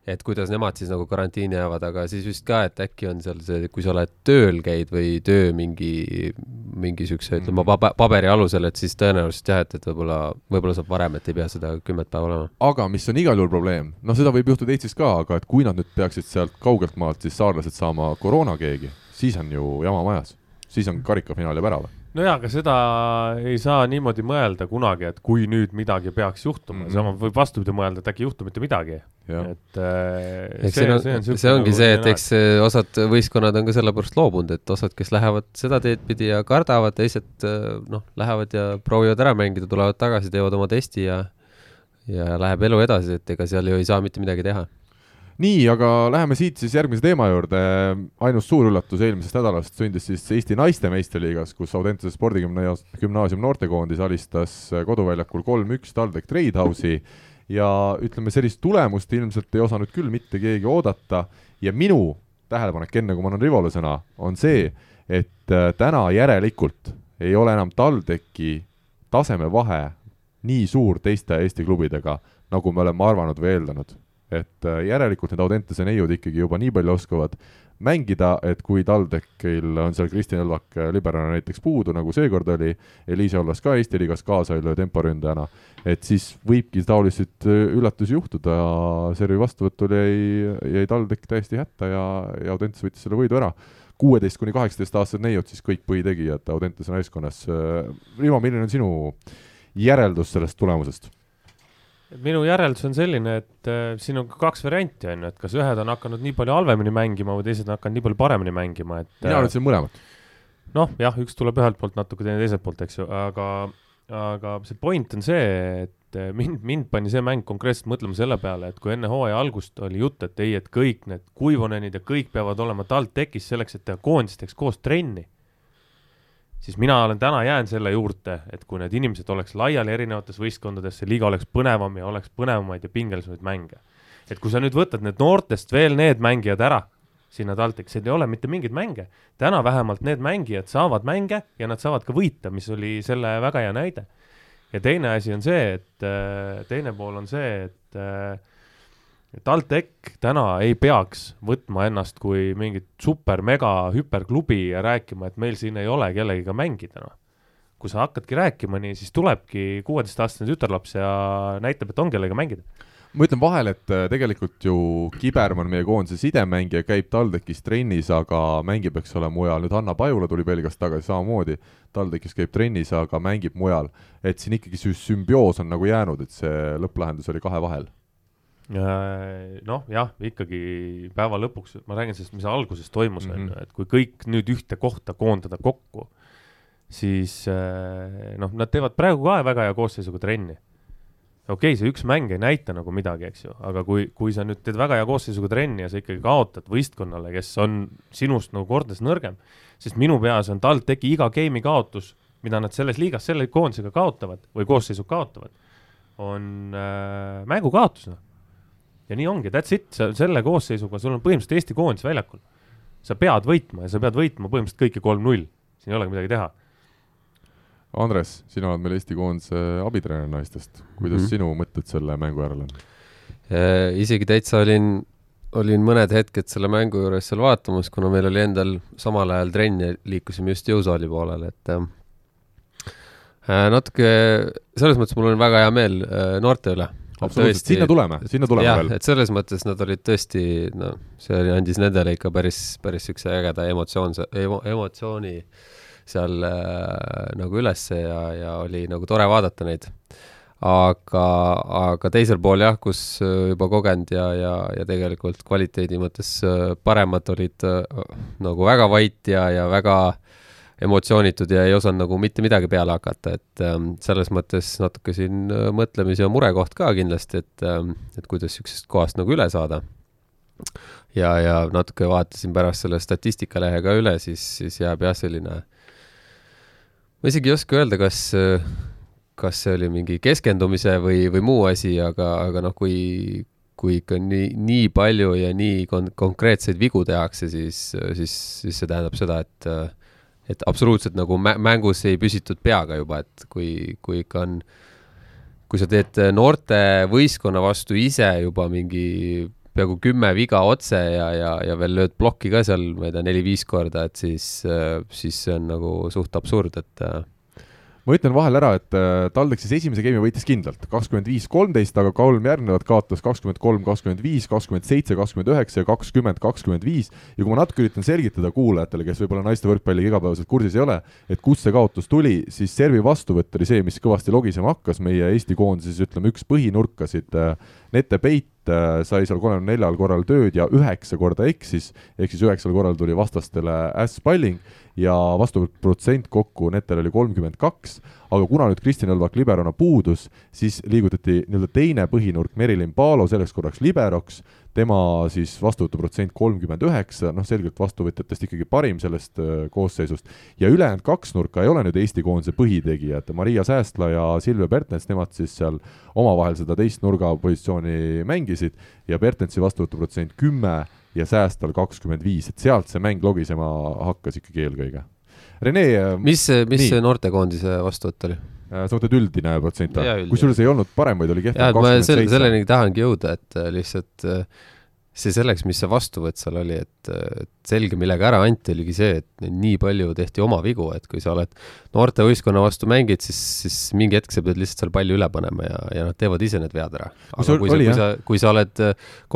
et kuidas nemad siis nagu karantiini jäävad, aga siis vist ka, et äkki on seal see, kui sa oled tööl käid või töö mingi, mingi siukse, ütleme Mhm. paba-, paberi alusel, et siis tõenäoliselt jah, et, et võib-olla, võib-olla saab varem, et ei pea seda kümmet päeva olema. aga mis on igal juhul probleem, noh, seda võib juhtuda Eestis ka, aga et kui nad nüüd peaksid sealt kaugelt maalt siis saarlased saama koroona keegi, siis on ju jama majas. siis on karikafinaal jääb ära või? nojah, aga seda ei saa niimoodi mõelda kunagi, et kui nüüd midagi peaks juhtuma mm. -hmm. sama võib vastupidi mõelda, et äkki ei juhtu mitte midagi. et äh, eks see on, see, see ongi see, et eks osad võistkonnad on ka sellepärast loobunud, et osad, kes lähevad seda teed pidi ja kardavad, teised eh, noh, lähevad ja proovivad ära mängida, tulevad tagasi, teevad oma testi ja ja läheb elu edasi, et ega seal ju ei saa mitte midagi teha. nii, aga läheme siit siis järgmise teema juurde. ainus suur üllatus eelmisest nädalast sündis siis Eesti naiste meistriliigas, kus Audentese spordigümnaasium noortekoondis alistas koduväljakul kolm-üks TalTech Tradehouse'i. Ja ütleme, sellist tulemust ilmselt ei osanud küll mitte keegi oodata. Ja minu tähelepanek, enne kui ma annan Rivole sõna, on see, et äh, täna järelikult ei ole enam TalTechi tasemevahe nii suur teiste Eesti klubidega, nagu me oleme arvanud või eeldanud et äh, järelikult need Audentese neiud ikkagi juba nii palju oskavad mängida, et kui TalTechil on seal Kristjan Õlvak äh, liberaalne näiteks puudu, nagu seekord oli, Eliise Ollas ka Eesti liigas kaasa ei löö temporündajana, et siis võibki taoliseid äh, üllatusi juhtuda, servi vastuvõtul jäi, jäi TalTech täiesti hätta ja, ja Audentes võttis selle võidu ära. kuueteist kuni kaheksateist aastased neiud siis kõik põhitegijad Audentese naiskonnas. Rivo, milline on sinu järeldus sellest tulemusest? Minu järeldus on selline, et äh, siin on ka kaks varianti on ju, et kas ühed on hakanud nii palju halvemini mängima või teised on hakanud nii palju paremini mängima, et mina äh, ütlesin mõlemat. noh, jah, üks tuleb ühelt poolt natuke, teine teiselt poolt, eks ju, aga, aga see point on see, et eh, mind, mind pani see mäng konkreetselt mõtlema selle peale, et kui enne hooaja algust oli jutt, et ei, et kõik need Kuivonenid ja kõik peavad olema TalTechis selleks, et teha koondisteks koos trenni, siis mina olen täna jään selle juurde, et kui need inimesed oleks laiali erinevates võistkondades, see liiga oleks põnevam ja oleks põnevamaid ja pingelisemaid mänge. et kui sa nüüd võtad need noortest veel need mängijad ära sinna TalTechi, seal ei ole mitte mingeid mänge. täna vähemalt need mängijad saavad mänge ja nad saavad ka võita, mis oli selle väga hea näide. ja teine asi on see, et äh, teine pool on see, et äh, TalTech täna ei peaks võtma ennast kui mingit super-mega hüperklubi ja rääkima, et meil siin ei ole kellegiga mängida, noh. kui sa hakkadki rääkima nii, siis tulebki kuueteistaastane tütarlaps ja näitab, et on kellega mängida. ma ütlen vahele, et äh, tegelikult ju Kibermann, meie koondise sidemängija, käib TalTechis trennis, aga mängib, eks ole, mujal. nüüd Hanna Pajula tuli Belgiast tagasi samamoodi, TalTechis käib trennis, aga mängib mujal. et siin ikkagi see sümbioos on nagu jäänud, et see lõpplahendus oli kahe vahel. Noh, jah, ikkagi päeva lõpuks, ma räägin sellest, mis alguses toimus, on Mhm. ju, et kui kõik nüüd ühte kohta koondada kokku, siis äh, noh, nad teevad praegu ka väga hea koosseisuga trenni. okei okay,, see üks mäng ei näita nagu midagi, eks ju, aga kui, kui sa nüüd teed väga hea koosseisuga trenni ja sa ikkagi kaotad võistkonnale, kes on sinust nagu kordades nõrgem, sest minu peas on TalTechi iga game'i kaotus, mida nad selles liigas selle koondisega kaotavad või koosseisu kaotavad, on äh, mängukaotus, noh ja nii ongi, that's it, sa selle koosseisuga, sul on põhimõtteliselt Eesti koondis väljakul. sa pead võitma ja sa pead võitma põhimõtteliselt kõiki kolm-null, siin ei olegi midagi teha. Andres, sina oled meil Eesti koondise abitreener naistest, kuidas mm. -hmm. sinu mõtted selle mängu järel on? Äh, isegi täitsa olin, olin mõned hetked selle mängu juures seal vaatamas, kuna meil oli endal samal ajal trenn ja liikusime just jõusaali poolele, et äh, natuke, selles mõttes mul on väga hea meel äh, noorte üle. Absoluutselt, sinna tuleme, sinna tuleme jah, veel. et selles mõttes nad olid tõesti, no see oli, andis nendele ikka päris, päris niisuguse ägeda emotsioonse emo,, emotsiooni seal äh, nagu ülesse ja, ja oli nagu tore vaadata neid. aga, aga teisel pool jah, kus äh, juba kogenud ja, ja, ja tegelikult kvaliteedi mõttes äh, paremad olid äh, nagu väga vait ja, ja väga emotsioonitud ja ei osanud nagu mitte midagi peale hakata, et ähm, selles mõttes natuke siin äh, mõtlemise ja murekoht ka kindlasti, et ähm,, et kuidas niisugusest kohast nagu üle saada. ja, ja natuke vaatasin pärast selle statistikalehe ka üle, siis, siis jääb jah, selline ma isegi ei oska öelda, kas, kas see oli mingi keskendumise või, või muu asi, aga, aga noh, kui, kui ikka nii, nii palju ja nii kon-, konkreetseid vigu tehakse, siis, siis, siis see tähendab seda, et et absoluutselt nagu mä-, mängus ei püsitud peaga juba, et kui, kui ikka on, kui sa teed noorte võistkonna vastu ise juba mingi peaaegu kümme viga otse ja, ja, ja veel lööd plokki ka seal, ma ei tea, neli-viis korda, et siis, siis see on nagu suht absurd, et ma ütlen vahele ära, et äh, TalTech siis esimese game'i võitis kindlalt, kakskümmend viis, kolmteist, aga kolm järgnevat kaotas kakskümmend kolm, kakskümmend viis, kakskümmend seitse, kakskümmend üheksa ja kakskümmend, kakskümmend viis. ja kui ma natuke üritan selgitada kuulajatele, kes võib-olla naiste võrkpalliga igapäevaselt kursis ei ole, et kust see kaotus tuli, siis servi vastuvõtt oli see, mis kõvasti logisema hakkas, meie Eesti koondises ütleme, üks põhinurkasid äh, Nete Peit sai seal kolmekümne neljal korral tööd ja üheksa korda eksis, ehk siis üheksal korral tuli vastastele ässpalling ja vastuvõtuprotsent kokku netel oli kolmkümmend kaks, aga kuna nüüd Kristjan Õlvak liberona puudus, siis liigutati nii-öelda teine põhinurk Merilin Paalo selleks korraks liberoks, tema siis vastuvõtuprotsent kolmkümmend üheksa, noh selgelt vastuvõtjatest ikkagi parim sellest koosseisust, ja ülejäänud kaks nurka ei ole nüüd Eesti koondise põhitegijad, Maria Säästla ja Silvia Pertens, nemad siis seal omavahel seda teist nurgapositsiooni mängisid ja Pertensi vastuvõtuprotsent kümme ja Säästal kakskümmend viis, et sealt see mäng logisema hakkas ikkagi eelkõige. Rene, mis, mis Nii. noortekoondise vastuvõtt oli? Äh, sa mõtled üldine protsent kusjuures ei olnud paremaid, oli kehvem kakskümmend seitse. selleni tahangi jõuda, et äh, lihtsalt äh, see selleks, mis see vastuvõtt seal oli, et, et selge, millega ära anti, oligi see, et nii palju tehti oma vigu, et kui sa oled noortevõistkonna vastu mängid, siis, siis mingi hetk sa pead lihtsalt seal palli üle panema ja, ja nad teevad ise need vead ära. aga kui sa, oli, kui sa, kui sa oled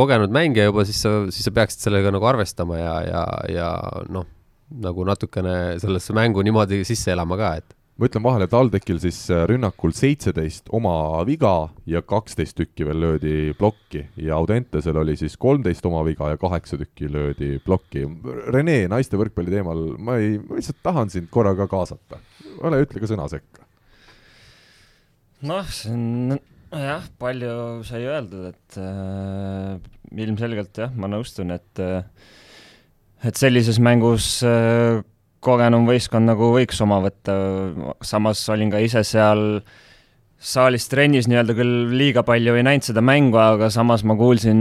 kogenud mängija juba, siis sa, siis sa peaksid sellega nagu arvestama ja, ja, ja noh, nagu natukene sellesse mängu niimoodi sisse elama ka, et ma ütlen vahele, TalTechil siis äh, rünnakul seitseteist oma viga ja kaksteist tükki veel löödi plokki ja Audentesel oli siis kolmteist oma viga ja kaheksa tükki löödi plokki. Rene, naiste võrkpalli teemal, ma ei, ma lihtsalt tahan sind korra ka kaasata. ole, ütle ka sõna sekka. noh, see on jah, palju sai öeldud, et äh, ilmselgelt jah, ma nõustun, et äh, et sellises mängus äh, kogenum võistkond nagu võiks oma võtta, samas olin ka ise seal saalis trennis nii-öelda küll liiga palju ei näinud seda mängu, aga samas ma kuulsin,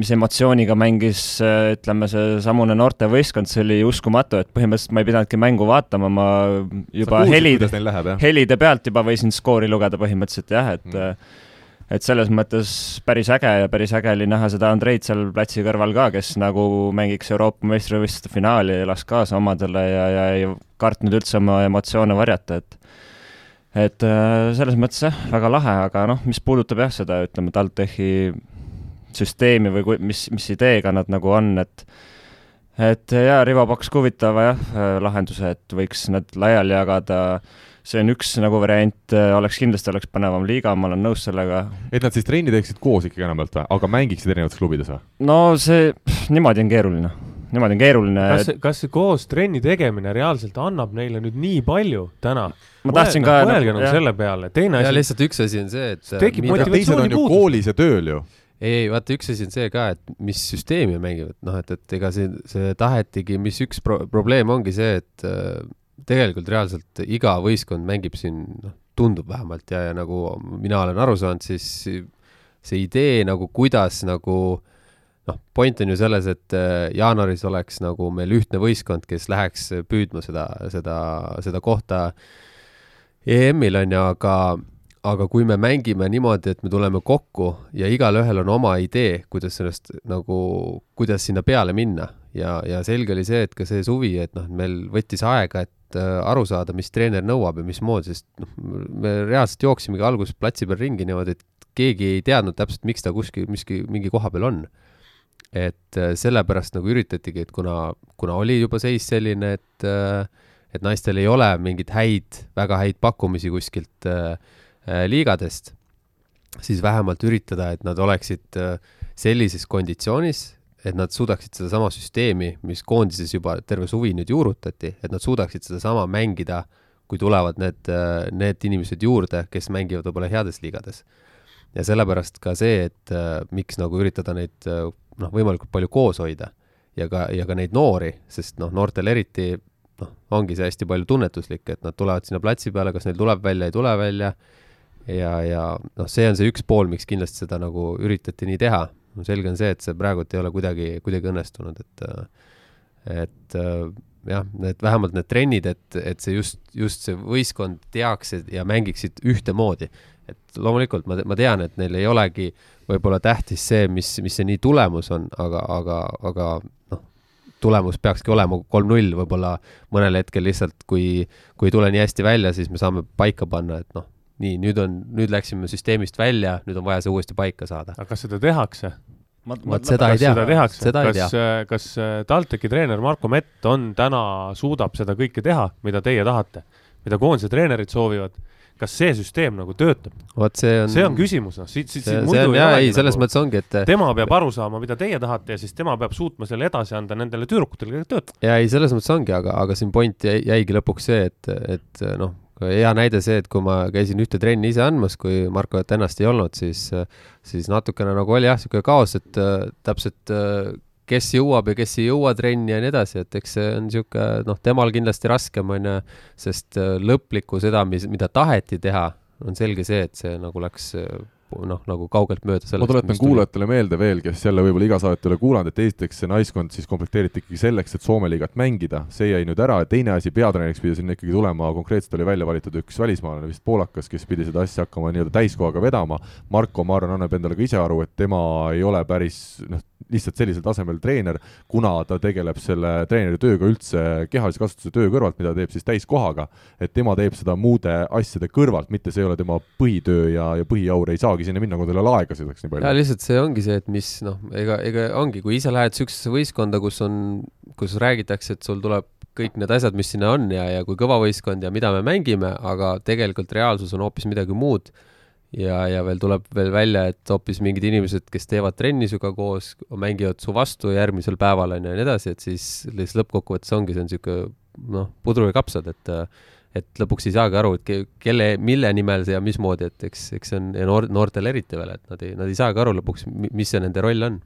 mis emotsiooniga mängis ütleme, seesamune noortevõistkond, see oli uskumatu, et põhimõtteliselt ma ei pidanudki mängu vaatama, ma juba helid, kuidas neil läheb, jah? helide pealt juba võisin skoori lugeda põhimõtteliselt jah, et mm. Et selles mõttes päris äge ja päris äge oli näha seda Andreid seal platsi kõrval ka, kes nagu mängiks Euroopa meistrivõistluste finaali elas kaasa omadele ja, ja ei kartnud üldse oma emotsioone varjata, et et äh, selles mõttes jah, väga lahe, aga noh, mis puudutab jah, seda ütleme, TalTechi süsteemi või kui, mis, mis ideega nad nagu on, et et jaa, Rivo pakkus ka huvitava jah, lahenduse, et võiks need laiali jagada, see on üks nagu variant, oleks kindlasti, oleks põnevam liiga, ma olen nõus sellega. et nad siis trenni teeksid koos ikkagi enamjaolt või, aga mängiksid erinevates klubides või? no see, niimoodi on keeruline, niimoodi on keeruline. kas, kas see koos trenni tegemine reaalselt annab neile nüüd nii palju täna? ma tahtsin ka mõelge nagu selle peale, teine asi, lihtsalt üks asi on see, et tekib ju motivatsioonipuudus. koolis ja tööl ju. ei, ei vaata, üks asi on see ka, et mis süsteemi mängivad, noh, et, et ega see, see tahetigi, mis üks pro probleem ongi see, et äh, tegelikult reaalselt iga võistkond mängib siin, noh, tundub vähemalt ja, ja nagu mina olen aru saanud, siis see idee nagu, kuidas nagu noh, point on ju selles, et äh, jaanuaris oleks nagu meil ühtne võistkond, kes läheks püüdma seda, seda, seda kohta EM-il on ju, aga, aga kui me mängime niimoodi, et me tuleme kokku ja igalühel on oma idee, kuidas sellest nagu, kuidas sinna peale minna. Ja, ja selge oli see, et ka see suvi, et noh, meil võttis aega, et äh, aru saada, mis treener nõuab ja mismoodi, sest noh, me reaalselt jooksimegi alguses platsi peal ringi niimoodi, et keegi ei teadnud täpselt, miks ta kuskil, miski, mingi koha peal on. et äh, sellepärast nagu üritatigi, et kuna, kuna oli juba seis selline, et äh, et naistel ei ole mingeid häid, väga häid pakkumisi kuskilt liigadest, siis vähemalt üritada, et nad oleksid sellises konditsioonis, et nad suudaksid sedasama süsteemi, mis koondises juba terve suvi nüüd juurutati, et nad suudaksid sedasama mängida, kui tulevad need, need inimesed juurde, kes mängivad võib-olla heades liigades. ja sellepärast ka see, et miks nagu üritada neid noh, võimalikult palju koos hoida ja ka, ja ka neid noori, sest noh, noortel eriti noh, ongi see hästi palju tunnetuslik, et nad tulevad sinna platsi peale, kas neil tuleb välja, ei tule välja, ja, ja noh, see on see üks pool, miks kindlasti seda nagu üritati nii teha. No selge on see, et see praegult ei ole kuidagi, kuidagi õnnestunud, et et jah, need vähemalt need trennid, et, et see just, just see võistkond teaks ja mängiksid ühtemoodi. et loomulikult ma, ma tean, et neil ei olegi võib-olla tähtis see, mis, mis see nii tulemus on, aga, aga, aga noh, tulemus peakski olema kolm-null, võib-olla mõnel hetkel lihtsalt, kui, kui ei tule nii hästi välja, siis me saame paika panna, et noh, nii, nüüd on, nüüd läksime süsteemist välja, nüüd on vaja see uuesti paika saada. aga kas seda tehakse? vot seda ei kas tea, seda tehakse, seda ei tea kas, kas äh, TalTechi treener Marko Mett on täna, suudab seda kõike teha, mida teie tahate, mida koondise treenerid soovivad? kas see süsteem nagu töötab? vot see on see on küsimus, noh, siit, siit, see, siit muidu on ei olegi ei, selles nagu- mõttes ongi, et tema peab aru saama, mida teie tahate ja siis tema peab suutma selle edasi anda nendele tüdrukutele, kellega töötab. ja ei, selles mõttes ongi, aga, aga siin point jäi, jäigi lõpuks see, et, et noh, hea näide see, et kui ma käisin ühte trenni ise andmas, kui Markot ennast ei olnud, siis, siis natukene nagu oli jah, niisugune kaos, et täpselt kes jõuab ja kes ei jõua trenni ja nii edasi, et eks see on niisugune noh, temal kindlasti raskem, on ju, sest lõplikku seda, mis, mida taheti teha, on selge see, et see nagu läks noh, nagu kaugelt mööda sellest. ma tuletan kuulajatele meelde veel, kes jälle võib-olla iga saadet ei ole kuulanud, et esiteks see naiskond siis komplekteeriti ikkagi selleks, et Soome liigat mängida, see jäi nüüd ära ja teine asi, peatreeneriks pidi sinna ikkagi tulema, konkreetselt oli välja valitud üks välismaalane, vist poolakas, kes pidi seda asja hakkama nii-öelda täiskohaga vedama. Marko, ma arvan, annab endale ka ise aru, et tema ei ole päris noh, lihtsalt sellisel tasemel treener, kuna ta tegeleb selle treeneri tööga üldse kehalise kasvatuse töö kõrvalt, mida teeb siis täiskohaga, et tema teeb seda muude asjade kõrvalt, mitte see ei ole tema põhitöö ja, ja põhiaur ei saagi sinna minna, kui tal ei ole aega selleks nii ja palju. lihtsalt see ongi see, et mis noh, ega, ega ongi, kui ise lähed siuksesse võistkonda, kus on, kus räägitakse, et sul tuleb kõik need asjad, mis sinna on ja, ja kui kõva võistkond ja mida me mängime, aga tegelikult reaalsus on hoopis midagi muud. Ja, ja veel tuleb veel välja, et hoopis mingid inimesed, kes teevad trenni sinuga koos, mängivad su vastu järgmisel päeval on ju ja nii edasi, et siis lihtsalt lõppkokkuvõttes ongi see on niisugune noh, pudru ja kapsad, et et lõpuks ei saagi aru, et ke- kelle, mille nimel see ja mismoodi, et eks, eks see on ja noor, noortel eriti veel, et nad ei, nad ei saagi aru lõpuks, mis see nende roll on.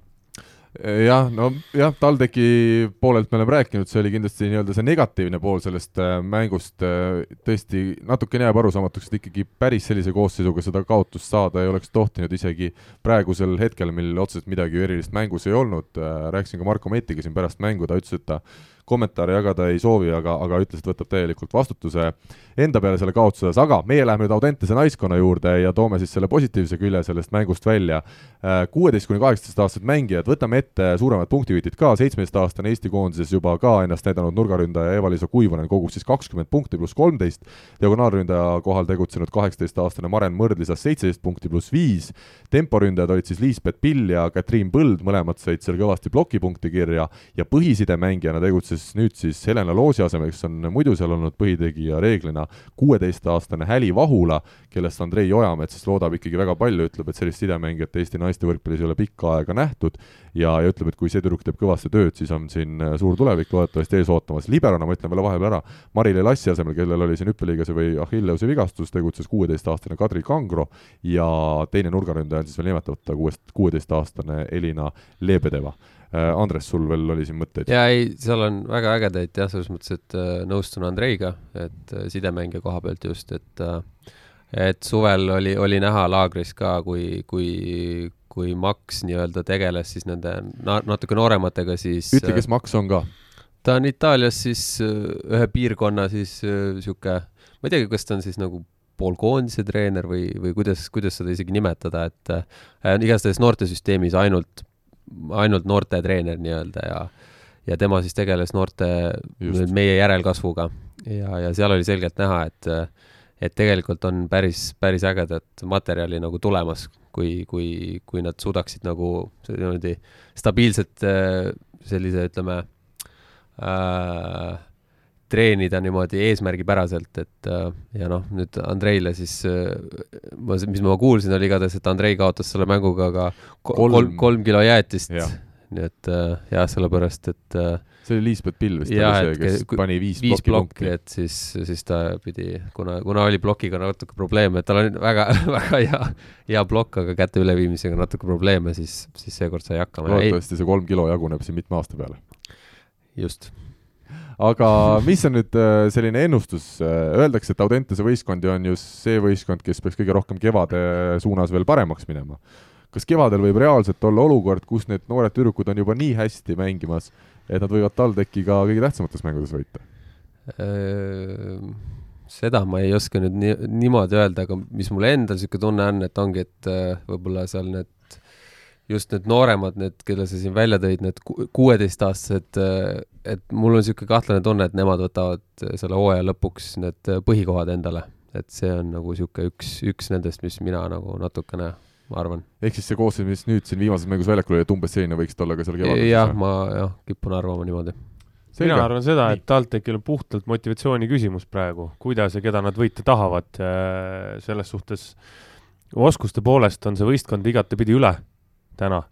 Jah, no jah, TalTechi poolelt me oleme rääkinud, see oli kindlasti nii-öelda see negatiivne pool sellest äh, mängust äh,, tõesti natukene jääb arusaamatuks, et ikkagi päris sellise koosseisuga seda kaotust saada ei oleks tohtinud isegi praegusel hetkel, mil otseselt midagi erilist mängus ei olnud äh,, rääkisin ka Marko Metiga siin pärast mängu, ta ütles, et ta kommentaare jagada ei soovi, aga, aga ütles, et võtab täielikult vastutuse enda peale selle kaotuse osas, aga meie läheme nüüd Audentese naiskonna juurde ja toome siis selle positiivse külje sellest mängust välja. kuueteist kuni kaheksateistaastased mängijad, võtame ette suuremad punktivõitid ka, seitsmeteistaastane Eesti koondises juba ka ennast näidanud nurgaründaja Eva-Liisa Kuivonen kogus siis kakskümmend punkti pluss kolmteist, diagonaalründaja kohal tegutsenud kaheksateistaastane Maren Mõrd lisas seitseteist punkti pluss viis, temporündajad olid siis Liisbet Pill ja Katriin Põld, mõlemad said seal kõvasti plokipunkti kirja. Ja põhisidemängijana tegutses nüüd siis Helena Loosi asemel, kes on muidu seal olnud põhitegija reeglina, kuueteistaastane Häli Vahula, kellest Andrei Ojamets siis loodab ikkagi väga palju, ütleb, et sellist sidemängijat Eesti naiste võrkpallis ei ole pikka aega nähtud ja, ja ütleb, et kui see tüdruk teeb kõvasti tööd, siis on siin äh, suur tulevik loodetavasti ees ootamas. liberona ma ütlen veel vahepeal ära, Mari-Le Lassi asemel, kellel oli siin hüppeliigese või Achilleuse vigastus, tegutses kuueteistaastane Kadri Kangro ja teine nurgaründaja on siis veel nimetamata kuuest, kuueteistaastane Elina Lebedeva Andres, sul veel oli siin mõtteid? jaa, ei, seal on väga ägedaid jah, selles mõttes, et äh, nõustun Andreiga, et äh, sidemängija koha pealt just, et äh, et suvel oli, oli näha laagris ka, kui, kui, kui Max nii-öelda tegeles siis nende na natuke noorematega, siis ütle, kes Max on ka. ta on Itaalias siis äh, ühe piirkonna siis niisugune äh,, ma ei teagi, kas ta on siis nagu poolkoondise treener või, või kuidas, kuidas seda isegi nimetada, et äh, igastahes noortesüsteemis ainult ainult noortetreener nii-öelda ja ja tema siis tegeles noorte meie järelkasvuga. Ja, ja seal oli selgelt näha, et et tegelikult on päris, päris ägedat materjali nagu tulemas, kui, kui, kui nad suudaksid nagu niimoodi stabiilselt sellise, ütleme äh,, treenida niimoodi eesmärgipäraselt, et ja noh, nüüd Andreile siis, ma, mis ma kuulsin, oli igatahes, et Andrei kaotas selle mänguga ka kolm, kolm, kilo jäätist. nii et jah, sellepärast, et see oli Liisbeth Pill vist ja, oli see, kes kui, pani viis, viis plokki, et siis, siis ta pidi, kuna, kuna oli plokiga natuke probleeme, et tal on väga, väga hea, hea plokk, aga käte üleviimisega natuke probleeme, siis, siis seekord sai hakkama. loodetavasti see kolm kilo jaguneb siin mitme aasta peale. just aga mis on nüüd äh, selline ennustus, äh, öeldakse, et Audentese võistkondi on just see võistkond, kes peaks kõige rohkem kevade suunas veel paremaks minema. kas kevadel võib reaalselt olla olukord, kus need noored tüdrukud on juba nii hästi mängimas, et nad võivad TalTechi ka kõige tähtsamates mängudes võita? Äh, seda ma ei oska nüüd nii, niimoodi öelda, aga mis mul endal niisugune tunne on, et ongi, et võib-olla seal need just need nooremad, need, kelle sa siin välja tõid, need kuueteistaastased, äh, et mul on niisugune kahtlane tunne, et nemad võtavad selle hooaja lõpuks need põhikohad endale. et see on nagu niisugune üks, üks nendest, mis mina nagu natukene ma arvan. ehk siis see koosseis, mis nüüd siin viimases mängus väljakul oli, et umbes selline võiks ta olla ka seal kevadel? jah, ma jah, kipun arvama niimoodi. mina arvan seda, et TalTechil on puhtalt motivatsiooni küsimus praegu, kuidas ja keda nad võita tahavad, äh, selles suhtes oskuste poolest on see võistkond igatepidi üle täna.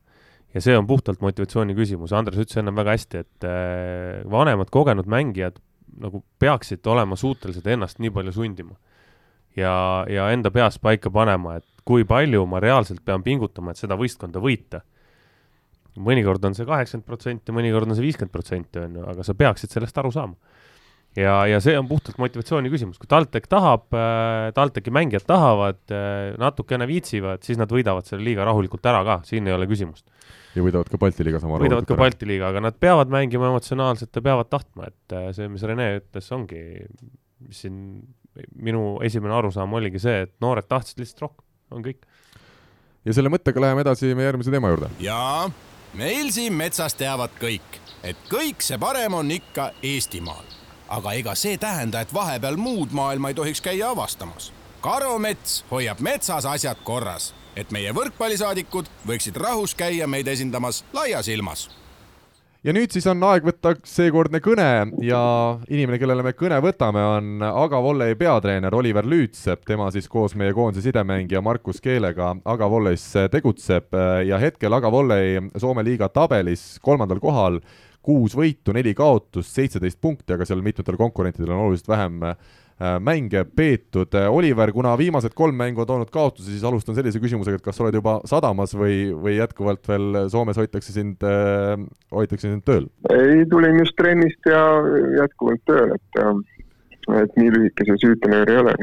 ja see on puhtalt motivatsiooni küsimus, Andres ütles ennem väga hästi, et äh, vanemad kogenud mängijad nagu peaksid olema suutelised ennast nii palju sundima. ja, ja enda peas paika panema, et kui palju ma reaalselt pean pingutama, et seda võistkonda võita. mõnikord on see kaheksakümmend protsenti, mõnikord on see viiskümmend protsenti, on ju, aga sa peaksid sellest aru saama ja, ja see on puhtalt motivatsiooni küsimus, kui TalTech tahab äh,, TalTechi mängijad tahavad äh,, natukene viitsivad, siis nad võidavad selle liiga rahulikult ära ka, siin ei ole küsimust. ja võidavad ka Balti liiga sama võidavad ka Balti liiga, aga nad peavad mängima emotsionaalselt ja peavad tahtma, et äh, see, mis Rene ütles, ongi, mis siin minu esimene arusaam oligi see, et noored tahtsid lihtsalt rohkem, on kõik. ja selle mõttega läheme edasi meie järgmise teema juurde. jaa, meil siin metsas teavad kõik, et kõik see parem on ikka Eestimaal aga ega see tähenda, et vahepeal muud maailma ei tohiks käia avastamas. karumets hoiab metsas asjad korras, et meie võrkpallisaadikud võiksid rahus käia meid esindamas laias ilmas ja nüüd siis on aeg võtta seekordne kõne ja inimene, kellele me kõne võtame, on Aga Volley peatreener Oliver Lüütsepp, tema siis koos meie koondise sidemängija Markus Keelega Aga Volleys tegutseb. Ja hetkel Aga Volley Soome liiga tabelis kolmandal kohal kuus võitu, neli kaotust, seitseteist punkti, aga seal mitmetel konkurentidel on oluliselt vähem äh, mänge peetud. Oliver, kuna viimased kolm mängu on toonud kaotusi, siis alustan sellise küsimusega, et kas sa oled juba sadamas või, või jätkuvalt veel Soomes hoitakse sind, äh, hoitakse sind tööl? ei, tulin just trennist ja jätkuvalt tööl, et, äh, et nii lühike see süütenöör ei ole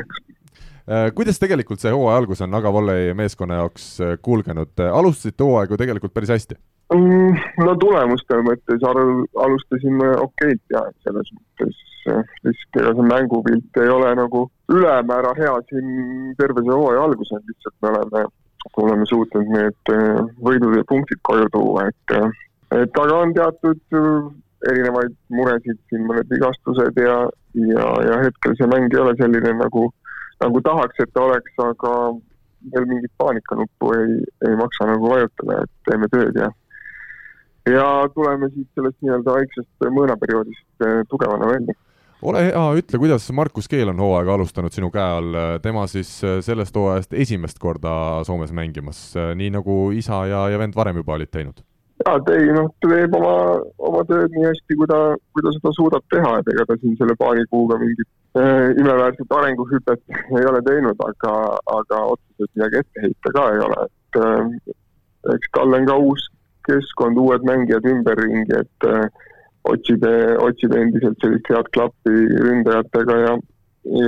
kuidas tegelikult see hooaja algus on Aga Volley meeskonna jaoks kulgenud, alustasite hooaegu tegelikult päris hästi? Mm, no tulemuste mõttes al-, alustasime okeilt ja selles mõttes eh, lihtsalt ega see mängupilt ei ole nagu ülemäära hea siin terve see hooaja alguses, lihtsalt me oleme, oleme suutnud need eh, võidud ja punktid koju tuua, et eh, et aga on teatud erinevaid muresid siin, mõned vigastused ja, ja, ja hetkel see mäng ei ole selline nagu, nagu tahaks, et ta oleks, aga veel mingit paanikanuppu ei, ei maksa nagu vajutada, et teeme tööd ja ja tuleme siis sellest nii-öelda väiksest mõõnaperioodist eh, tugevana välja ole hea, ütle, kuidas Markus Keel on hooaega alustanud sinu käe all, tema siis eh, sellest hooajast esimest korda Soomes mängimas, nii nagu isa ja, ja vend varem juba olid teinud? jaa, ta ei noh, ta teeb oma, oma tööd nii hästi, kui ta, kui ta seda suudab teha, et ega ta siin selle paari kuuga mingit äh, imeväärset arenguhüpet ei ole teinud, aga, aga otseselt midagi ette heita ka ei ole, et äh, eks tal on ka uus keskkond, uued mängijad ümberringi, et äh, otsib, otsib endiselt sellist head klappi ründajatega ja,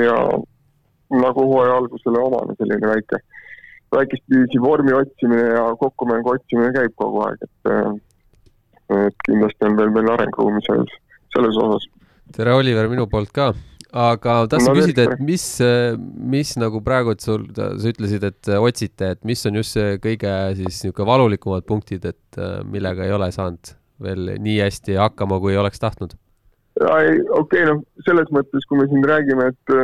ja nagu hooaja algusele omane selline väike, väikest viisi vormi otsimine ja kokkumängu otsimine käib kogu aeg, et äh, et kindlasti on veel meil arenguruumi selles, selles osas. tere, Oliver, minu poolt ka aga tahtsin no, küsida, et mis, mis nagu praegu, et sul, sa ütlesid, et otsite, et mis on just see kõige siis niisugune valulikumad punktid, et millega ei ole saanud veel nii hästi hakkama, kui oleks tahtnud? ei, okei okay,, noh, selles mõttes, kui me siin räägime, et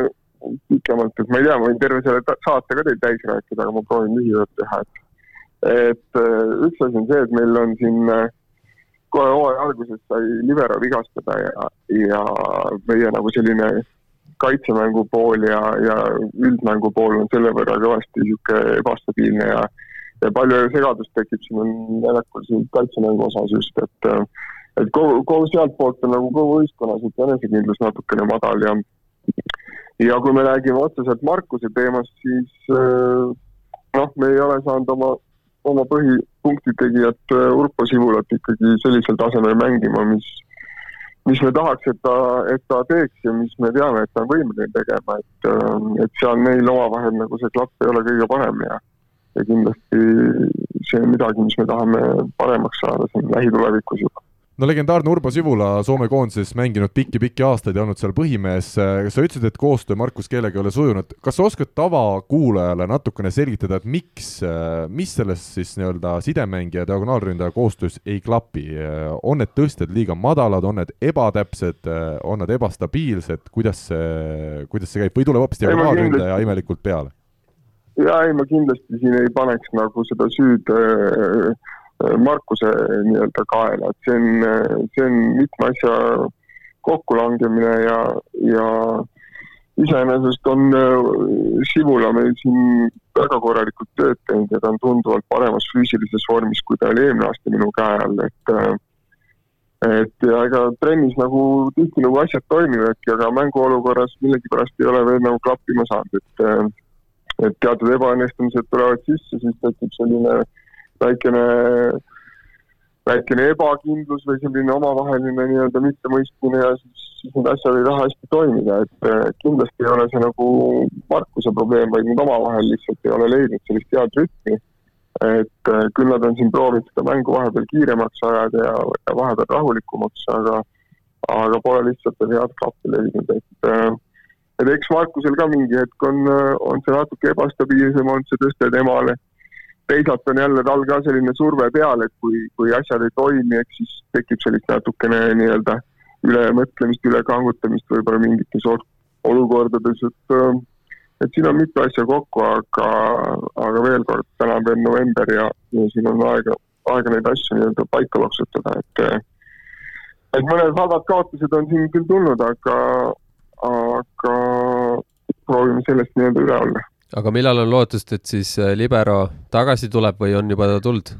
pikemalt, et ma ei tea, ma võin terve selle saate ka teil täis rääkida, aga ma proovin lühidalt teha, et et üks asi on see, et meil on siin äh, kohe hooaja alguses sai libero vigastada ja, ja meie nagu selline kaitsemängu pool ja, ja üldmängu pool on selle võrra kõvasti niisugune ebastabiilne ja ja palju segadust tekib, siin väljakul siin kaitsemängu osas just, et et kogu, kogu sealtpoolt on nagu kogu ühiskonnas enesekindlus natukene madal ja ja kui me räägime otseselt Markuse teemast, siis noh, me ei ole saanud oma, oma põhipunkti tegijat Urpo Sibulat ikkagi sellisel tasemel mängima, mis mis me tahaks, et ta, et ta teeks ja mis me teame, et ta on võimeline tegema, et, ähm, et seal neil omavahel nagu see klapp ei ole kõige parem ja ja kindlasti see on midagi, mis me tahame paremaks saada siin lähitulevikus juba no legendaarne Urbo Sivula Soome koondises mänginud pikki-pikki aastaid ja olnud seal põhimees, sa ütlesid, et koostöö Markus Keelega ei ole sujunud, kas sa oskad tavakuulajale natukene selgitada, et miks, mis selles siis nii-öelda sidemängija, diagonaalründaja koostöös ei klapi, on need tõsted liiga madalad, on need ebatäpsed, on nad ebastabiilsed, kuidas see, kuidas see käib? Või tuleb hoopis diagonaalründaja imelikult peale? jaa, ei ma kindlasti siin ei paneks nagu seda süüd äh, Markuse nii-öelda kaela, et see on, see on mitme asja kokkulangemine ja, ja iseenesest on äh, Sibula meil siin väga korralikult tööd teinud ja ta on tunduvalt paremas füüsilises vormis, kui ta oli eelmine aasta minu käe all, et äh, et ja ega trennis nagu tihtilugu asjad toimivadki, aga mänguolukorras millegipärast ei ole veel nagu klappima saanud, et äh, et teatud ebaõnnestumised tulevad sisse, siis tekib selline äh, väikene, väikene ebakindlus või selline omavaheline nii-öelda mittemõistmine ja siis, siis need asjad ei taha hästi toimida, et kindlasti ei ole see nagu Markuse probleem, vaid nad omavahel lihtsalt ei ole leidnud sellist head rütmi. et küll nad on siin proovinud seda mängu vahepeal kiiremaks ajada ja, ja vahepeal rahulikumaks, aga, aga pole lihtsalt veel head klappi leidnud, et et eks Markusel ka mingi hetk on, on see natuke ebastabiilsem olnud, see tõste temale teisalt on jälle tal ka selline surve peal, et kui, kui asjad ei toimi, eks siis tekib sellist natukene nii-öelda ülemõtlemist, ülekangutamist võib-olla mingites olukordades, et et siin on mitu asja kokku, aga, aga veel kord, täna on veel november ja, ja siin on aega, aega neid asju nii-öelda paika loksutada, et et mõned halvad kaotused on siin küll tulnud, aga, aga proovime sellest nii-öelda üle olla aga millal on lootust, et siis äh, libero tagasi tuleb või on juba ta tulnud?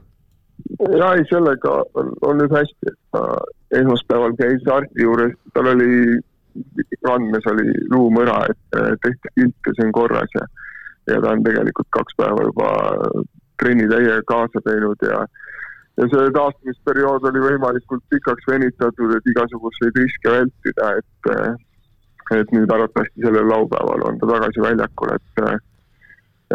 ja ei, sellega on, on nüüd hästi, et ta esmaspäeval käis arsti juures, tal oli, randmes oli luumõra, et äh, tehti pilt ja see on korras ja ja ta on tegelikult kaks päeva juba trenni täiega kaasa teinud ja ja see taastumisperiood oli võimalikult pikaks venitatud, et igasuguseid riske vältida, et, äh, et nüüd arvatavasti sellel laupäeval on ta tagasi väljakul, et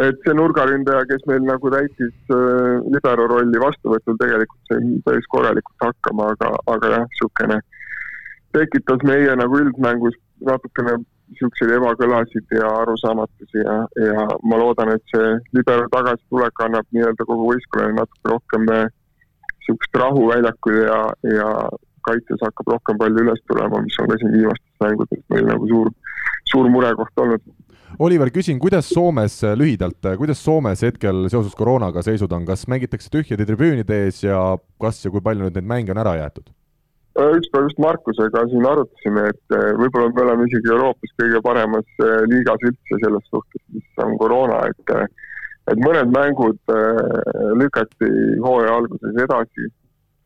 et see nurgaründaja, kes meil nagu täitis äh, libero rolli vastuvõtul, tegelikult sai päris korralikult hakkama, aga, aga jah, niisugune tekitas meie nagu üldmängus natukene niisuguseid ebakõlasid ja arusaamatusi ja, ja ma loodan, et see libero tagasitulek annab nii-öelda kogu võistkonnale natuke rohkem niisugust rahu väljakul ja, ja kaitses hakkab rohkem palju üles tulema, mis on ka siin viimastes mängudes meil nagu suur, suur murekoht olnud. Oliver, küsin, kuidas Soomes lühidalt, kuidas Soomes hetkel seoses koroonaga seisud on, kas mängitakse tühjade tribüünide ees ja kas ja kui palju nüüd neid mänge on ära jäetud? Äh, ükspäev just Markusega siin arutasime, et äh, võib-olla me oleme isegi Euroopas kõige paremas äh, liigas üldse selles suhtes, mis on koroona, et et mõned mängud lükati hooaja alguses edasi.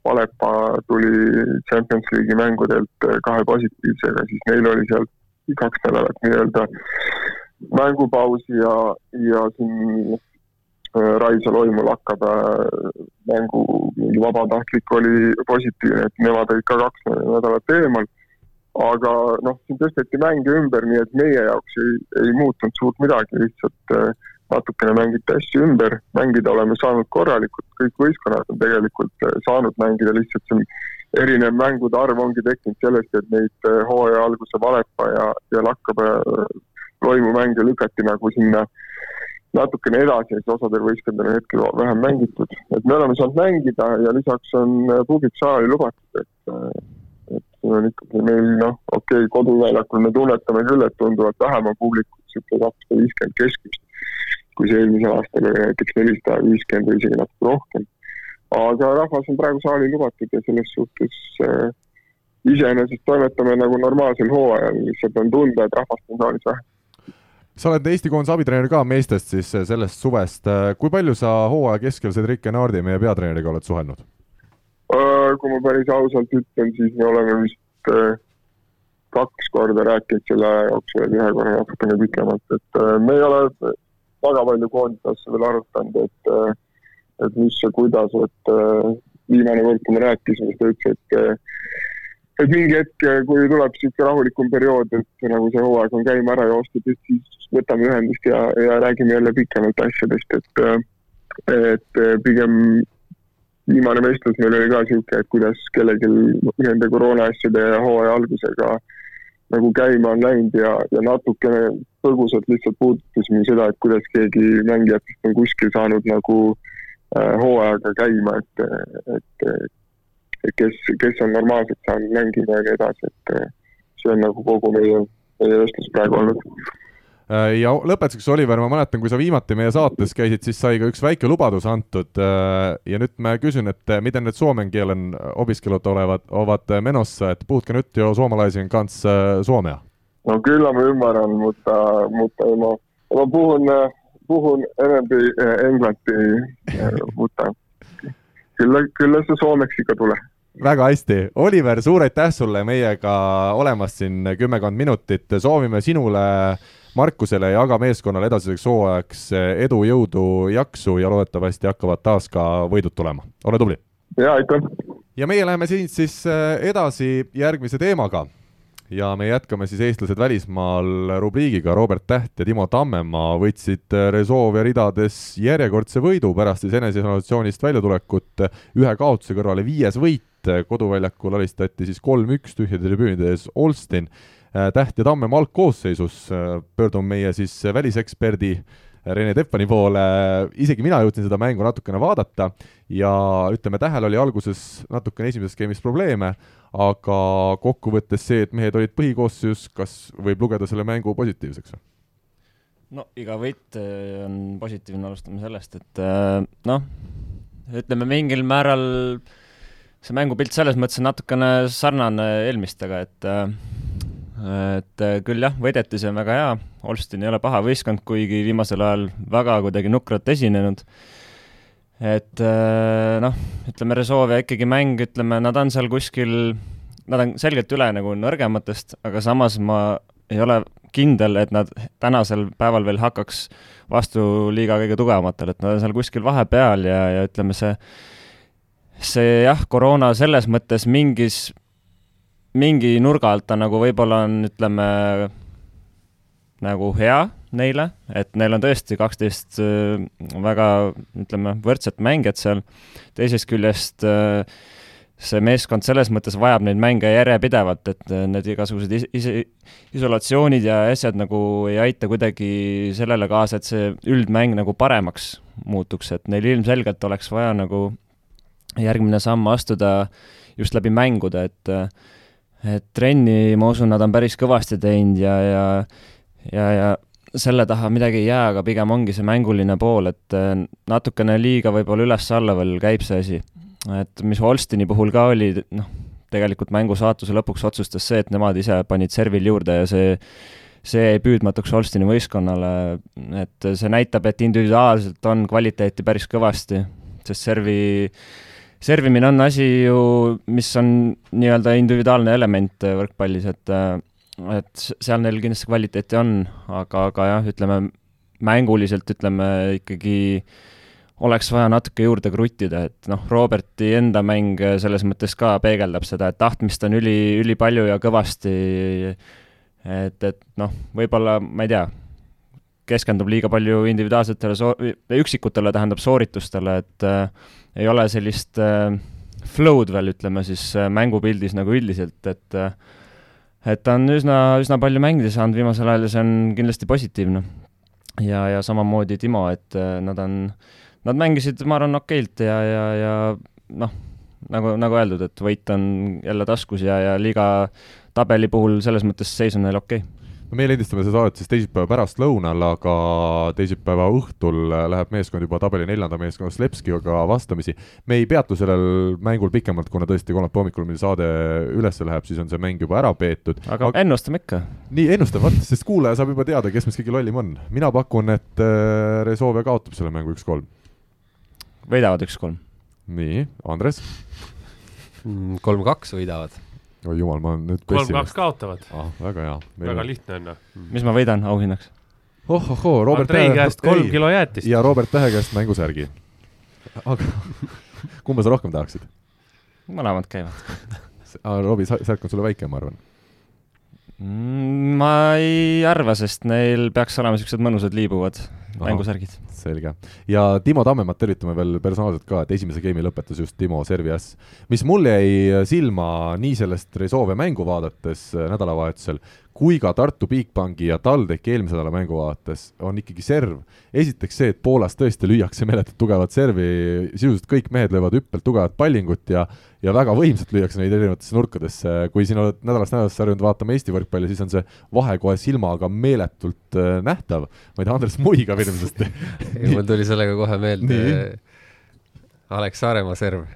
Palepa tuli Champions League'i mängudelt kahe positiivsega, siis neil oli seal kaks nädalat nii-öelda mängupausi ja, ja siin Äh, Raisa Loimul hakkab mängu mingi vabatahtlik oli positiivne, et nemad olid ka kaks nädalat eemal. aga noh, siin tõsteti mänge ümber, nii et meie jaoks ei, ei muutunud suurt midagi, lihtsalt äh, natukene mängiti asju ümber, mängida oleme saanud korralikult, kõik võistkonnad on tegelikult äh, saanud mängida, lihtsalt see erinev mängude arv ongi tekkinud sellest, et neid hooaja alguse Valepa ja, ja Lakkaba Loimu mänge lükati nagu sinna natukene edasi, et osadel võistkondadel on hetkel vähem mängitud, et me oleme saanud mängida ja lisaks on äh, publik saali lubatud, et äh, et on ikkagi meil noh, okei okay,, koduväljakul me tunnetame küll, et tunduvalt vähem on publikut, niisugune kakssada viiskümmend keskmist, kui see eelmisel aastal oli näiteks nelisada viiskümmend või isegi natuke rohkem. aga rahvas on praegu saali lubatud ja selles suhtes äh, iseenesest toimetame nagu normaalsel hooajal, lihtsalt on tunda, et rahvast on saalis vähe sa oled Eesti koondise abitreener ka meestest siis eh, sellest suvest, eh, kui palju sa hooaja keskel Cedric Enardi, meie peatreeneriga, oled suhelnud? Äh, kui ma päris ausalt ütlen, siis me oleme vist äh, kaks korda rääkinud selle aja jooksul, et ühe korra natukene pikemalt, et me ei ole väga palju koondise asju veel arutanud, et et mis ja kuidas, et viimane kord, kui me rääkisime, siis ta ütles, et et mingi hetk, kui tuleb niisugune rahulikum periood, et nagu see hooaeg on käima ära joostud, et siis võtame ühendust ja, ja räägime jälle pikemalt asjadest, et et pigem viimane vestlus meil oli ka niisugune, et kuidas kellelgi nende koroona asjade ja hooaja algusega nagu käima on läinud ja, ja natukene põgusalt lihtsalt puudutasime seda, et kuidas keegi mängijatest on kuskil saanud nagu äh, hooajaga käima, et, et kes, kes on normaalselt saanud mängida ja nii edasi, et eh, see on nagu kogu meie, meie vestlus praegu olnud äh, ja lõpetuseks, Oliver, ma mäletan, kui sa viimati meie saates käisid, siis sai ka üks väike lubadus antud äh, ja nyt mä kysyn, että miten nyt suomen kielen opiskelut olevat, ovat menossa, että puhutko nyt jo suomalaisen kanssa suomea? No kyllä mä ymmärrän, mutta, mutta mä, mä puhun, puhun enempi englantia, mutta kyllä, kyllä se suomeksi ikka tulee väga hästi, Oliver, suur aitäh sulle meiega olemast siin kümmekond minutit, soovime sinule, Markusele ja aga meeskonnale edasiseks hooajaks edu, jõudu, jaksu ja loodetavasti hakkavad taas ka võidud tulema, ole tubli! jaa, aitäh! ja meie läheme siin siis edasi järgmise teemaga ja me jätkame siis eestlased välismaal rubriigiga. Robert Täht ja Timo Tammemaa võtsid Resolve ridades järjekordse võidu pärast siis eneseisolatsioonist väljatulekut ühe kaotuse kõrvale viies võit et koduväljakul alistati siis kolm-üks tühjade tribüünide ees Olstin. Äh, Täht ja Tamme algkoosseisus, äh, pöördun meie siis väliseksperdi Rene Teppani poole, isegi mina jõudsin seda mängu natukene vaadata ja ütleme, Tähel oli alguses natukene esimeses skeemis probleeme, aga kokkuvõttes see, et mehed olid põhikoosseisus, kas võib lugeda selle mängu positiivseks või? no iga võit äh, on positiivne, alustame sellest, et noh, ütleme mingil määral äh, see mängupilt selles mõttes on natukene sarnane eelmistega, et äh, et äh, küll jah, võideti, see on väga hea, Olstin ei ole paha võistkond, kuigi viimasel ajal väga kuidagi nukralt esinenud. et äh, noh, ütleme Resolve ikkagi mäng, ütleme, nad on seal kuskil, nad on selgelt üle nagu nõrgematest, aga samas ma ei ole kindel, et nad tänasel päeval veel hakkaks vastu liiga kõige tugevamatele, et nad on seal kuskil vahepeal ja, ja ütleme, see see jah, koroona selles mõttes mingis, mingi nurga alt ta nagu võib-olla on, ütleme, nagu hea neile, et neil on tõesti kaksteist äh, väga, ütleme, võrdset mängijat seal, teisest küljest äh, see meeskond selles mõttes vajab neid mänge järjepidevalt, et äh, need igasugused is-, is-, isolatsioonid ja asjad nagu ei aita kuidagi sellele kaasa, et see üldmäng nagu paremaks muutuks, et neil ilmselgelt oleks vaja nagu järgmine samm astuda just läbi mängude, et et trenni, ma usun, nad on päris kõvasti teinud ja, ja ja, ja selle taha midagi ei jää, aga pigem ongi see mänguline pool, et natukene liiga võib-olla üles-alla veel käib see asi. Et mis Holstini puhul ka oli, noh, tegelikult mängu saatuse lõpuks otsustas see, et nemad ise panid servil juurde ja see see jäi püüdmatuks Holstini võistkonnale, et see näitab, et individuaalselt on kvaliteeti päris kõvasti, sest servi, servimine on asi ju, mis on nii-öelda individuaalne element võrkpallis, et et seal neil kindlasti kvaliteeti on, aga, aga jah, ütleme mänguliselt ütleme ikkagi äh, oleks vaja natuke juurde kruttida, et noh, Roberti enda mäng selles mõttes ka peegeldab seda, et tahtmist on üli, ülipalju ja kõvasti, et, et noh, võib-olla, ma ei tea, keskendub liiga palju individuaalsetele soo-, üksikutele, tähendab sooritustele, et äh, ei ole sellist äh, flow'd veel, ütleme siis äh, mängupildis nagu üldiselt, et äh, et ta on üsna, üsna palju mängida saanud viimasel ajal ja see on kindlasti positiivne. ja, ja samamoodi Timo, et äh, nad on nad mängisid, ma arvan, okeilt ja, ja, ja noh, nagu, nagu öeldud, et võit on jälle taskus ja, ja liiga tabeli puhul selles mõttes seis on neil okei okay no me lindistame seda saadet siis teisipäeva pärastlõunal, aga teisipäeva õhtul läheb meeskond juba tabeli neljanda meeskonna Slepskiga vastamisi. me ei peatu sellel mängul pikemalt, kuna tõesti kolmapäeva hommikul, mil saade üles läheb, siis on see mäng juba ära peetud. aga, aga ennustame ikka. nii, ennustame, vot, sest kuulaja saab juba teada, kes meist kõige lollim on. mina pakun, et äh, Resolve kaotab selle mängu üks-kolm võidavad üks-kolm. nii, Andres? Mm, kolm-kaks võidavad. Oi jumal, ma olen nüüd kolm-kaks kaotavad ah,. väga hea. väga lihtne on ju. mis ma võidan auhinnaks? oh-oh-oo, Robert Andrei käest kolm kilo jäätist. ja Robert Tähe käest mängusärgi. aga kumba sa rohkem tahaksid? mõlemad käivad Robbie särk on sulle väike, ma arvan mm, ma ei arva, sest neil peaks olema niisugused mõnusad liibuvad mängusärgid. Selge. ja Timo Tammemat tervitame veel personaalselt ka, et esimese geimi lõpetas just Timo Servias. mis mul jäi silma nii sellest Resolve mängu vaadates äh, nädalavahetusel, kui ka Tartu Bigbanki ja TalTechi eelmise nädala mängu vaates on ikkagi serv. esiteks see, et Poolas tõesti lüüakse meeletult tugevat servi, sisuliselt kõik mehed löövad hüppelt tugevat pallingut ja ja väga võimsalt lüüakse neid erinevatesse nurkadesse, kui siin oled nädalast nädalasse harjunud vaatama Eesti võrkpalli, siis on see vahe kohe silmaga meeletult äh, nähtav. ma ei tea, Andres muigab hirmsasti ei, mul tuli sellega kohe meelde Alex Saaremaa serv.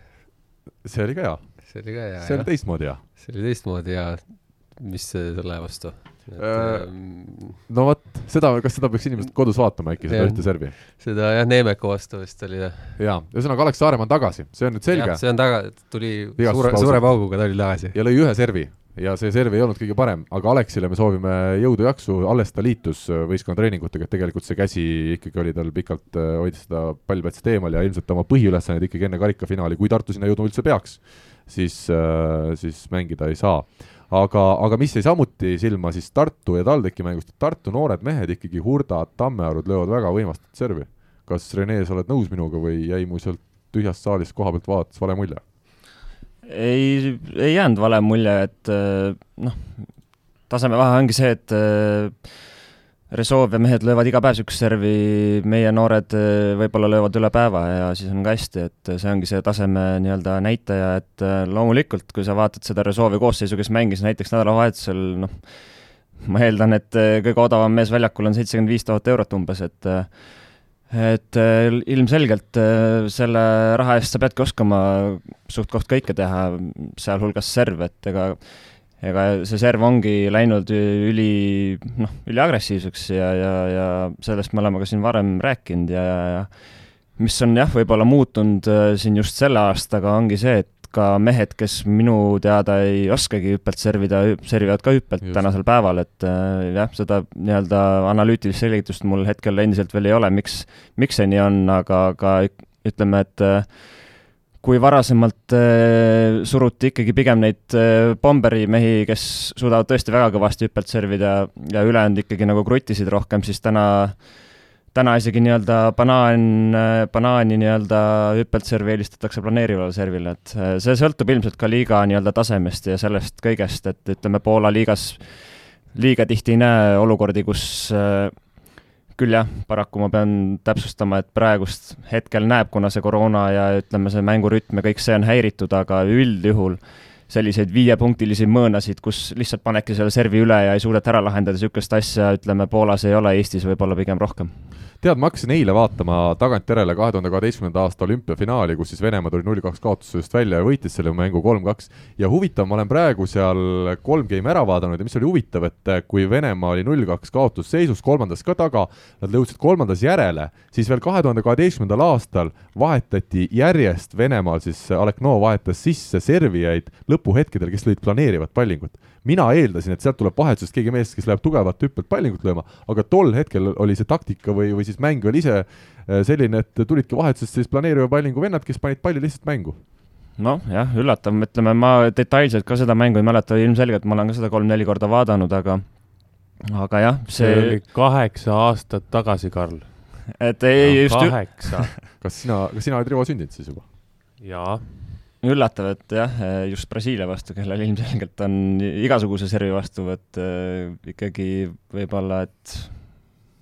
see oli ka hea. see oli ka hea, see oli teistmoodi hea. see oli teistmoodi hea mis selle vastu? Äh, ähm, no vot, seda, kas seda peaks inimesed kodus vaatama äkki, seda ühte servi? seda jah, Neemeku vastu vist oli jah. jaa, ühesõnaga Alex Saaremaa on tagasi, see on nüüd selge. see on taga, tuli suure, suure pauguga, ta oli tagasi. ja lõi ühe servi ja see serv ei olnud kõige parem, aga Alexile me soovime jõudu-jaksu, alles ta liitus äh, võistkonna treeningutega, et tegelikult see käsi ikkagi oli tal pikalt, äh, hoidis seda pallplatsist eemal ja ilmselt oma põhiülesanded ikkagi enne karikafinaali, kui Tartu sinna jõudma üldse peaks, siis, siis mängida ei saa aga, aga mis jäi samuti silma siis Tartu ja TalTechi mängust, et Tartu noored mehed ikkagi, Hurdad, Tammearud löövad väga võimastat servi. kas Rene, sa oled nõus minuga või jäi mu sealt tühjast saalist koha pealt vaadates vale mulje? ei, ei jäänud vale mulje, et noh, tasemevahe ongi see, et Resolve mehed löövad iga päev niisugust servi, meie noored eh, võib-olla löövad üle päeva ja siis on ka hästi, et see ongi see taseme nii-öelda näitaja, et eh, loomulikult, kui sa vaatad seda Resolve koosseisu, kes mängis näiteks nädalavahetusel, noh, ma eeldan, et eh, kõige odavam mees väljakul on seitsekümmend viis tuhat eurot umbes, et et ilmselgelt selle raha eest sa peadki oskama suht-koht kõike teha, sealhulgas serv, et ega ega see serv ongi läinud üli, noh, üliagressiivseks ja, ja, ja sellest me oleme ka siin varem rääkinud ja, ja, ja mis on jah, võib-olla muutunud äh, siin just selle aastaga, ongi see, et ka mehed, kes minu teada ei oskagi hüppelt servida, servivad ka hüppelt just. tänasel päeval, et äh, jah, seda nii-öelda analüütilist selgitust mul hetkel endiselt veel ei ole, miks, miks see nii on, aga, aga ütleme, et äh, kui varasemalt äh, suruti ikkagi pigem neid äh, Bomberi mehi, kes suudavad tõesti väga kõvasti hüppelt servida ja ülejäänud ikkagi nagu krutisid rohkem, siis täna täna isegi nii-öelda banaan, banaani nii-öelda hüppelt servi eelistatakse planeerivale servile, et äh, see sõltub ilmselt ka liiga nii-öelda tasemest ja sellest kõigest, et ütleme, Poola liigas liiga tihti ei näe olukordi, kus äh, küll jah, paraku ma pean täpsustama, et praegust hetkel näeb, kuna see koroona ja ütleme, see mängurütm ja kõik see on häiritud, aga üldjuhul selliseid viiepunktilisi mõõnasid, kus lihtsalt panedki selle servi üle ja ei suudeta ära lahendada, niisugust asja, ütleme, Poolas ei ole, Eestis võib-olla pigem rohkem tead, ma hakkasin eile vaatama tagantjärele kahe tuhande kaheteistkümnenda aasta olümpiafinaali, kus siis Venemaa tuli null-kaks kaotusest välja ja võitis selle mängu kolm-kaks. ja huvitav, ma olen praegu seal kolm game'i ära vaadanud ja mis oli huvitav, et kui Venemaa oli null-kaks kaotusseisus, kolmandas ka taga, nad jõudsid kolmandas järele, siis veel kahe tuhande kaheteistkümnendal aastal vahetati järjest Venemaal siis, Alekno vahetas sisse servijaid lõpuhetkedel, kes lõid planeerivat pallingut mina eeldasin, et sealt tuleb vahetusest keegi mees, kes läheb tugevat hüppelt pallingut lööma, aga tol hetkel oli see taktika või, või siis mäng veel ise äh, selline, et tulidki vahetusest siis planeeriva pallingu vennad, kes panid palli lihtsalt mängu noh, jah, üllatav, ütleme, ma detailselt ka seda mängu ei mäleta, ilmselgelt ma olen ka seda kolm-neli korda vaadanud, aga aga jah, see see oli kaheksa aastat tagasi, Karl. et ei just kaheksa. kas sina, kas sina oled Rivo sündinud siis juba? jaa üllatav, et jah, just Brasiilia vastu, kellel ilmselgelt on igasuguse servi vastuvõtt äh, ikkagi võib-olla, et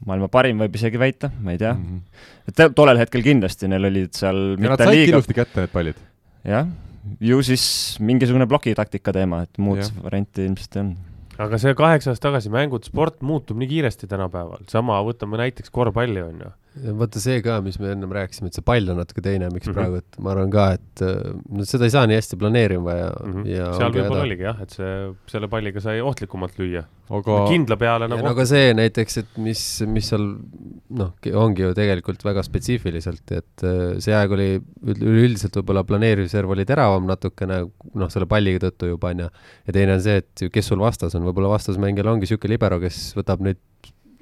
maailma parim võib isegi väita, ma ei tea mm. -hmm. et tollel hetkel kindlasti neil olid seal ja nad saidki liiga... ilusti kätte, need pallid. jah, ju siis mingisugune plokitaktika teema, et muud ja. varianti ilmselt ei olnud aga see kaheksa aastat tagasi mängud, sport muutub nii kiiresti tänapäeval, sama võtame näiteks korvpalli, on ju vaata see ka, mis me ennem rääkisime, et see pall on natuke teine, miks mm -hmm. praegu, et ma arvan ka, et äh, no seda ei saa nii hästi planeerima ja mm, -hmm. ja seal võib-olla oligi jah, et see, selle palliga sai ohtlikumalt lüüa aga kindla peale nagu. no aga see näiteks, et mis, mis seal noh, ongi ju tegelikult väga spetsiifiliselt, et äh, see aeg oli üleüldiselt võib-olla planeerimisserv oli teravam natukene, noh, selle palliga tõttu juba onju. ja teine on see, et kes sul vastas on, võib-olla vastasmängijal ongi sihuke libero, kes võtab neid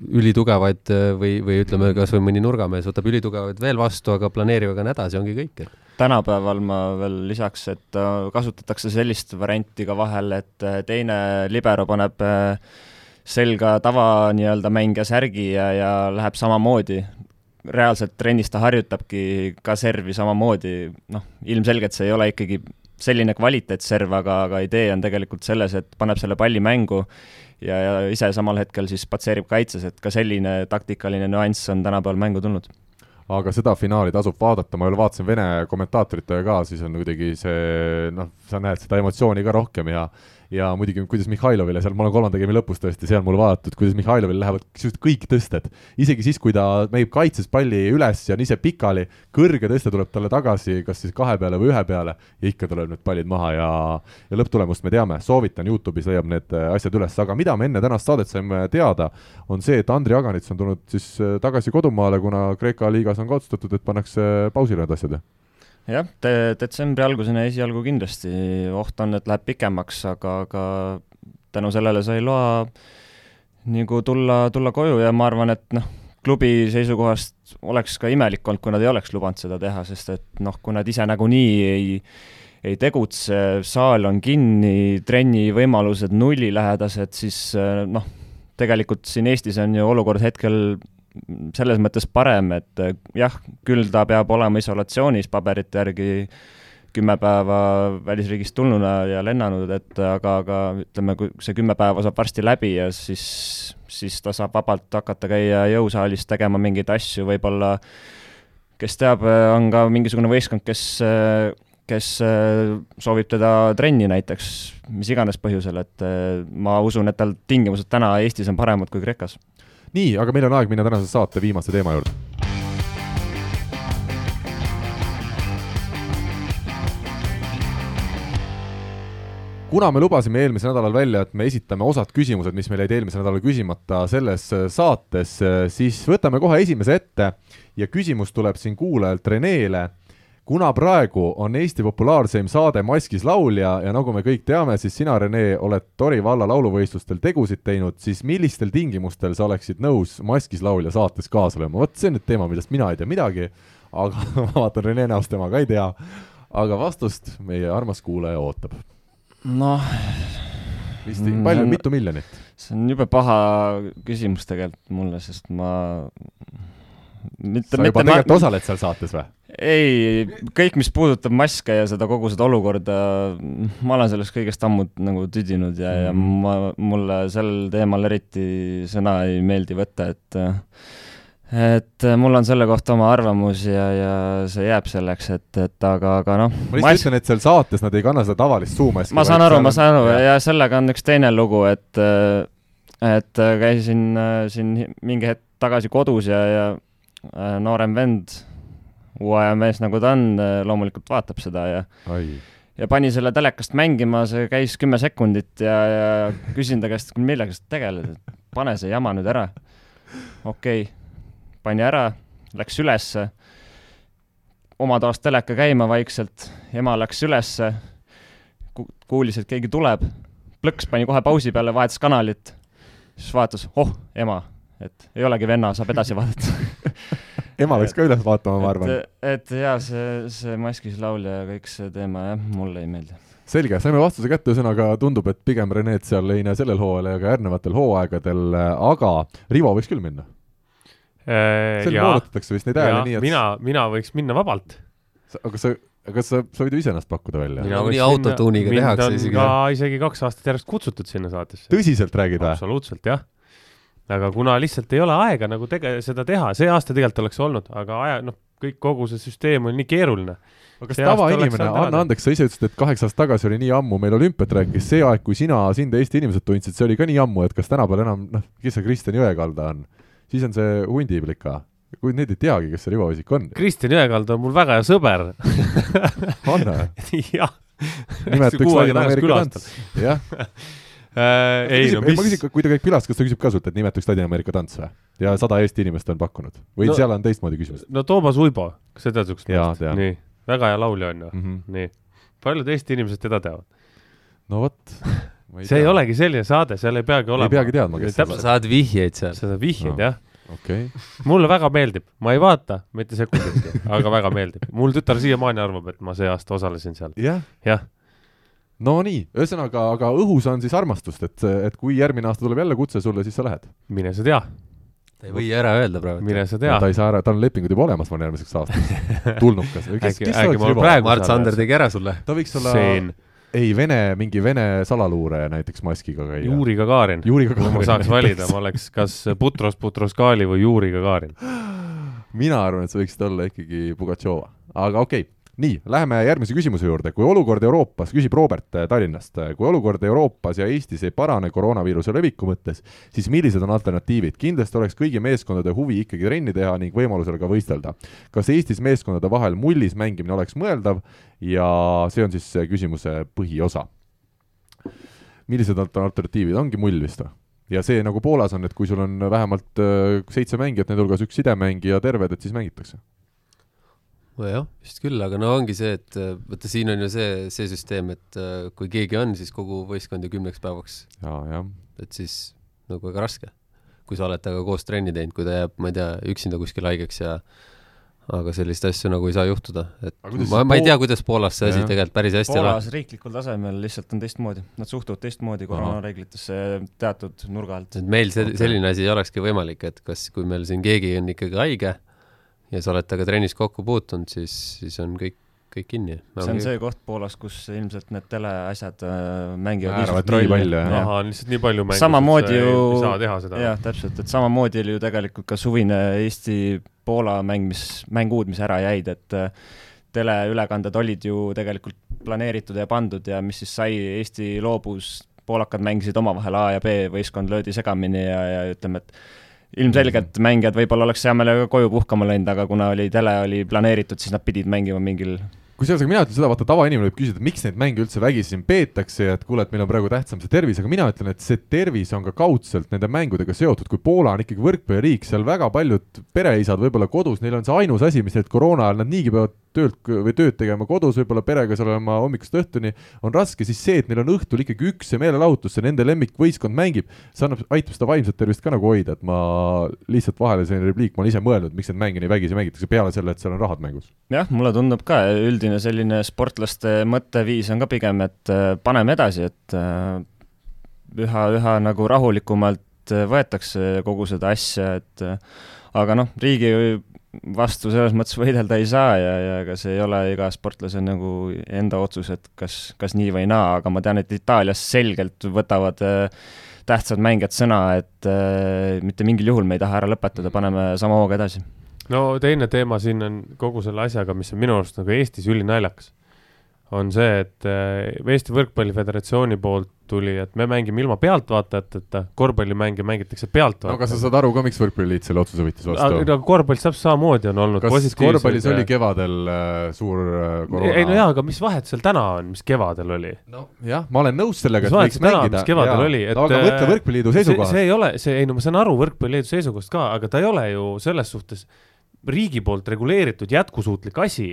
ülitugevaid äh, või, või ütleme, kasvõi mõni nurgamees võtab ülitugevaid veel vastu, aga planeerivaga on hädas ja ongi kõik, tänapäeval ma veel lisaks, et äh, kasutatakse sellist varianti ka vahel, et äh, teine libero paneb selga tava nii-öelda mängija särgi ja, ja läheb samamoodi. reaalselt trennis ta harjutabki ka servi samamoodi, noh, ilmselgelt see ei ole ikkagi selline kvaliteetserv, aga, aga idee on tegelikult selles, et paneb selle palli mängu ja, ja ise samal hetkel siis patseerib kaitses, et ka selline taktikaline nüanss on tänapäeval mängu tulnud. Aga seda finaali tasub vaadata, ma veel vaatasin Vene kommentaatoritega ka, siis on kuidagi see noh, sa näed seda emotsiooni ka rohkem ja ja muidugi, kuidas Mihhailovile seal, ma olen kolmanda game'i lõpus tõesti seal mul vaadatud, kuidas Mihhailovil lähevad sisuliselt kõik tõsted. isegi siis, kui ta mängib kaitses palli üles ja on ise pikali, kõrge tõste tuleb talle tagasi, kas siis kahe peale või ühe peale, ja ikka tuleb need pallid maha ja ja lõpptulemust me teame, soovitan, Youtube'is leiab need äh, asjad üles, aga mida me enne tänast saadet saime teada, on see, et Andri Aganits on tulnud siis äh, tagasi kodumaale, kuna Kreeka liigas on ka otsustatud, et pannakse pausile need asjad jah, de-, detsembri alguseni esialgu kindlasti, oht on, et läheb pikemaks, aga, aga tänu sellele sai loa nagu tulla, tulla koju ja ma arvan, et noh, klubi seisukohast oleks ka imelik olnud, kui nad ei oleks lubanud seda teha, sest et noh, kui nad ise nagunii ei ei tegutse, saal on kinni, trenni võimalused nullilähedased, siis noh, tegelikult siin Eestis on ju olukord hetkel selles mõttes parem, et eh, jah, küll ta peab olema isolatsioonis paberite järgi kümme päeva välisriigist tulnuna ja lennanud, et aga, aga ütleme, kui see kümme päeva saab varsti läbi ja siis, siis ta saab vabalt hakata käia jõusaalis tegema mingeid asju, võib-olla kes teab, on ka mingisugune võistkond, kes kes soovib teda trenni näiteks, mis iganes põhjusel, et ma usun, et tal tingimused täna Eestis on paremad kui Kreekas nii, aga meil on aeg minna tänase saate viimase teema juurde. kuna me lubasime eelmisel nädalal välja, et me esitame osad küsimused, mis meil jäid eelmisel nädalal küsimata selles saates, siis võtame kohe esimese ette ja küsimus tuleb siin kuulajalt Renele kuna praegu on Eesti populaarseim saade Maskis laulja ja nagu me kõik teame, siis sina, Rene, oled Tori valla lauluvõistlustel tegusid teinud, siis millistel tingimustel sa oleksid nõus Maskis laulja saates kaasa lööma, vot see on nüüd teema, millest mina ei tea midagi, aga ma vaatan Rene näost, tema ka ei tea aga vastust meie armas kuulaja ootab. noh, vist Mm, palju mitu miljonit? see on jube paha küsimus tegelikult mulle, sest ma mitte, sa juba tegelikult osaled seal saates või? ei, kõik, mis puudutab maske ja seda kogu seda olukorda, ma olen sellest kõigest ammu nagu tüdinud ja mm, ja Mhm. ma, mulle sel teemal eriti sõna ei meeldi võtta, et et mul on selle kohta oma arvamus ja, ja see jääb selleks, et, et aga, aga noh. ma lihtsalt ütlen, et seal saates nad ei kanna seda tavalist suumaski. ma saan aru, ma saan aru ja. ja sellega on üks teine lugu, et et käisin siin mingi hetk tagasi kodus ja, ja noorem vend uue mees, nagu ta on, loomulikult vaatab seda ja Ai. ja pani selle telekast mängima, see käis kümme sekundit ja, ja küsin ta käest, millega sa tegeled, et pane see jama nüüd ära. okei okay., pani ära, läks ülesse, oma toas teleka käima vaikselt, ema läks ülesse, kuulis, et keegi tuleb, plõks pani kohe pausi peale, vahetas kanalit, siis vaatas, oh, ema, et ei olegi venna, saab edasi vaadata ema läks ka üles vaatama, ma arvan. et jaa, see, see maskis laulja ja kõik see teema jah, mulle ei meeldi. selge, saime vastuse kätte, ühesõnaga tundub, et pigem Renet seal ei näe sellel hooajal ega järgnevatel hooaegadel, aga Rivo võiks küll minna. seal moodutatakse vist neid hääli nii, et mina, mina võiks minna vabalt. aga sa, aga sa, sa võid ju ise ennast pakkuda välja. nagunii autotuuniga tehakse isegi. isegi kaks aastat järjest kutsutud sinna saatesse. tõsiselt räägid või? absoluutselt, jah aga kuna lihtsalt ei ole aega nagu tege-, seda teha, see aasta tegelikult oleks olnud, aga aja, noh, kõik, kogu see süsteem on nii keeruline. aga kas tavainimene, anna andeks, sa ise ütlesid, et kaheksa aastat tagasi oli nii ammu, meil olümpiat rääkis, see aeg, kui sina, sind Eesti inimesed tundsid, see oli ka nii ammu, et kas tänapäeval enam, noh, kes see Kristjan Jõekalda on? siis on see hundiplika. kui need ei teagi, kes see Rivo Isik on. Kristjan Jõekalda on mul väga hea sõber on või? jah. nimelt üks Ladina-Ameerika tants, jah Äh, ei no mis ma küsin, kui ta käib külas, kas ta küsib ka sult, et nimetaks Ladina-Ameerika tants või? ja sada Eesti inimest on pakkunud või no, seal on teistmoodi küsimus? no Toomas Uibo, kas sa tead siukest meest? nii, väga hea laulja on ju mm, -hmm. nii. paljud Eesti inimesed teda teavad. no vot. see tea. ei olegi selline saade, seal ei peagi olema. ei peagi teadma, kes see on. saad vihjeid seal. sa saad vihjeid no. jah. okei okay.. mulle väga meeldib, ma ei vaata mitte sekunditki aga väga meeldib. mul tütar siiamaani arvab, et ma see aasta osalesin seal. jah jah no nii, ühesõnaga, aga õhus on siis armastust, et, et kui järgmine aasta tuleb jälle kutse sulle, siis sa lähed? mine sa tea. ta ei või ära öelda praegu. mine sa tea. ta ei saa ära, tal on lepingud juba olemas, ma arvan, järgmiseks aastaks. tulnukas. kes, kes oleks juba? Mart Sander tegi ära sulle. ta võiks olla Seen. ei, Vene, mingi Vene salaluure näiteks maskiga käia. Juri Gagarin. kui ma saaks valida, ma oleks kas Putros Putroskali või Juri Gagarin. mina arvan, et sa võiksid olla ikkagi Pugatšova, aga okei okay nii, läheme järgmise küsimuse juurde, kui olukord Euroopas, küsib Robert Tallinnast, kui olukord Euroopas ja Eestis ei parane koroonaviiruse leviku mõttes, siis millised on alternatiivid? kindlasti oleks kõigi meeskondade huvi ikkagi trenni teha ning võimalusel ka võistelda. kas Eestis meeskondade vahel mullis mängimine oleks mõeldav ja see on siis küsimuse põhiosa. millised alternatiivid, ongi mull vist või? ja see nagu Poolas on, et kui sul on vähemalt seitse mängijat, nende hulgas üks sidemängija terved, et siis mängitakse nojah, vist küll, aga no ongi see, et vaata, siin on ju see, see süsteem, et äh, kui keegi on, siis kogu võistkond ju kümneks päevaks. et siis nagu väga raske. kui sa oled temaga koos trenni teinud, kui ta jääb, ma ei tea, üksinda kuskil haigeks ja aga sellist asju nagu ei saa juhtuda, et ma, ma ei tea, kuidas Poolas see asi tegelikult päris hästi Poolas elab. riiklikul tasemel lihtsalt on teistmoodi, nad suhtuvad teistmoodi koroonareeglitesse teatud nurga alt. et meil see, selline asi ei olekski võimalik, et kas, kui meil siin keegi on ikkagi haige ja sa oled temaga trennis kokku puutunud, siis, siis on kõik, kõik kinni. see on see koht Poolas, kus ilmselt need teleasjad äh, mängivad määravad nii palju, jah? ahah, on lihtsalt nii palju mängu, samamoodi ju ei saa teha seda. jah, täpselt, et samamoodi oli ju tegelikult ka suvine Eesti-Poola mäng, mis, mängud, mis ära jäid, et äh, teleülekanded olid ju tegelikult planeeritud ja pandud ja mis siis sai, Eesti loobus, poolakad mängisid omavahel A ja B võistkond löödi segamini ja, ja ütleme, et ilmselgelt mängijad võib-olla oleks hea meelega koju puhkama läinud, aga kuna oli tele oli planeeritud, siis nad pidid mängima mingil kusjuures, aga mina ütlen seda, vaata tavainimene võib küsida, et miks neid mänge üldse vägisi siin peetakse ja et kuule, et meil on praegu tähtsam see tervis, aga mina ütlen, et see tervis on ka kaudselt nende mängudega seotud, kui Poola on ikkagi võrkpalliriik, seal väga paljud pereisad võib-olla kodus, neil on see ainus asi, mis neid koroona ajal, nad niigi peavad töölt või tööd tegema kodus, võib-olla perega seal olema hommikust õhtuni, on raske, siis see, et neil on õhtul ikkagi üks see meelelahutus, see nende lemmikvõistkond mängib, see annab, aitab seda vaimset tervist ka nagu hoida, et ma lihtsalt vahele selline repliik, ma olen ise mõelnud, miks neid mänge nii vägisi mängitakse, peale selle, et seal on rahad mängus. jah, mulle tundub ka üldine selline sportlaste mõtteviis on ka pigem, et äh, paneme edasi, et äh, üha, üha nagu rahulikumalt äh, võetakse kogu seda asja, et aga noh, riigi vastu selles mõttes võidelda ei saa ja, ja ega see ei ole iga sportlase nagu enda otsus, et kas, kas nii või naa, aga ma tean, et Itaalias selgelt võtavad äh, tähtsad mängijad sõna, et äh, mitte mingil juhul me ei taha ära lõpetada, paneme sama hooga edasi. no teine teema siin on kogu selle asjaga, mis on minu arust nagu Eestis ülinaljakas, on see, et äh, Eesti Võrkpalli Föderatsiooni poolt tuli, et me mängime ilma pealtvaatajateta, korvpallimänge mängitakse no aga sa pealtvaatajateta. saad aru ka, miks Võrkpalliliit selle otsuse võttis vastu? aga korvpallis täpselt samamoodi on olnud kas korvpallis oli positiivseid. kevadel äh, suur äh, koroona? ei no jaa, aga mis vahet seal täna on, mis kevadel oli? jah, ma olen nõus sellega, et võiks täna mängida. mis kevadel oli, et aga mõtle Võrkpalliliidu see, seisukohast. see ei ole, see, ei no ma saan aru Võrkpalliliidu seisukohast ka, aga ta ei ole ju selles suhtes riigi poolt reguleeritud jätkusuutlik asi.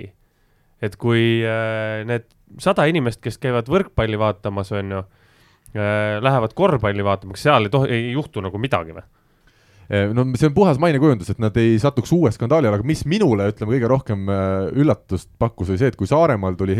Et kui äh, need sada inimest, kes käivad võrkpalli vaatamas, on ju äh,, lähevad korvpalli vaatama, kas seal ei tohi, ei juhtu nagu midagi või? Eh, no see on puhas mainekujundus, et nad ei satuks uue skandaali alla, aga mis minule, ütleme, kõige rohkem äh, üllatust pakkus, oli see, et kui Saaremaal tuli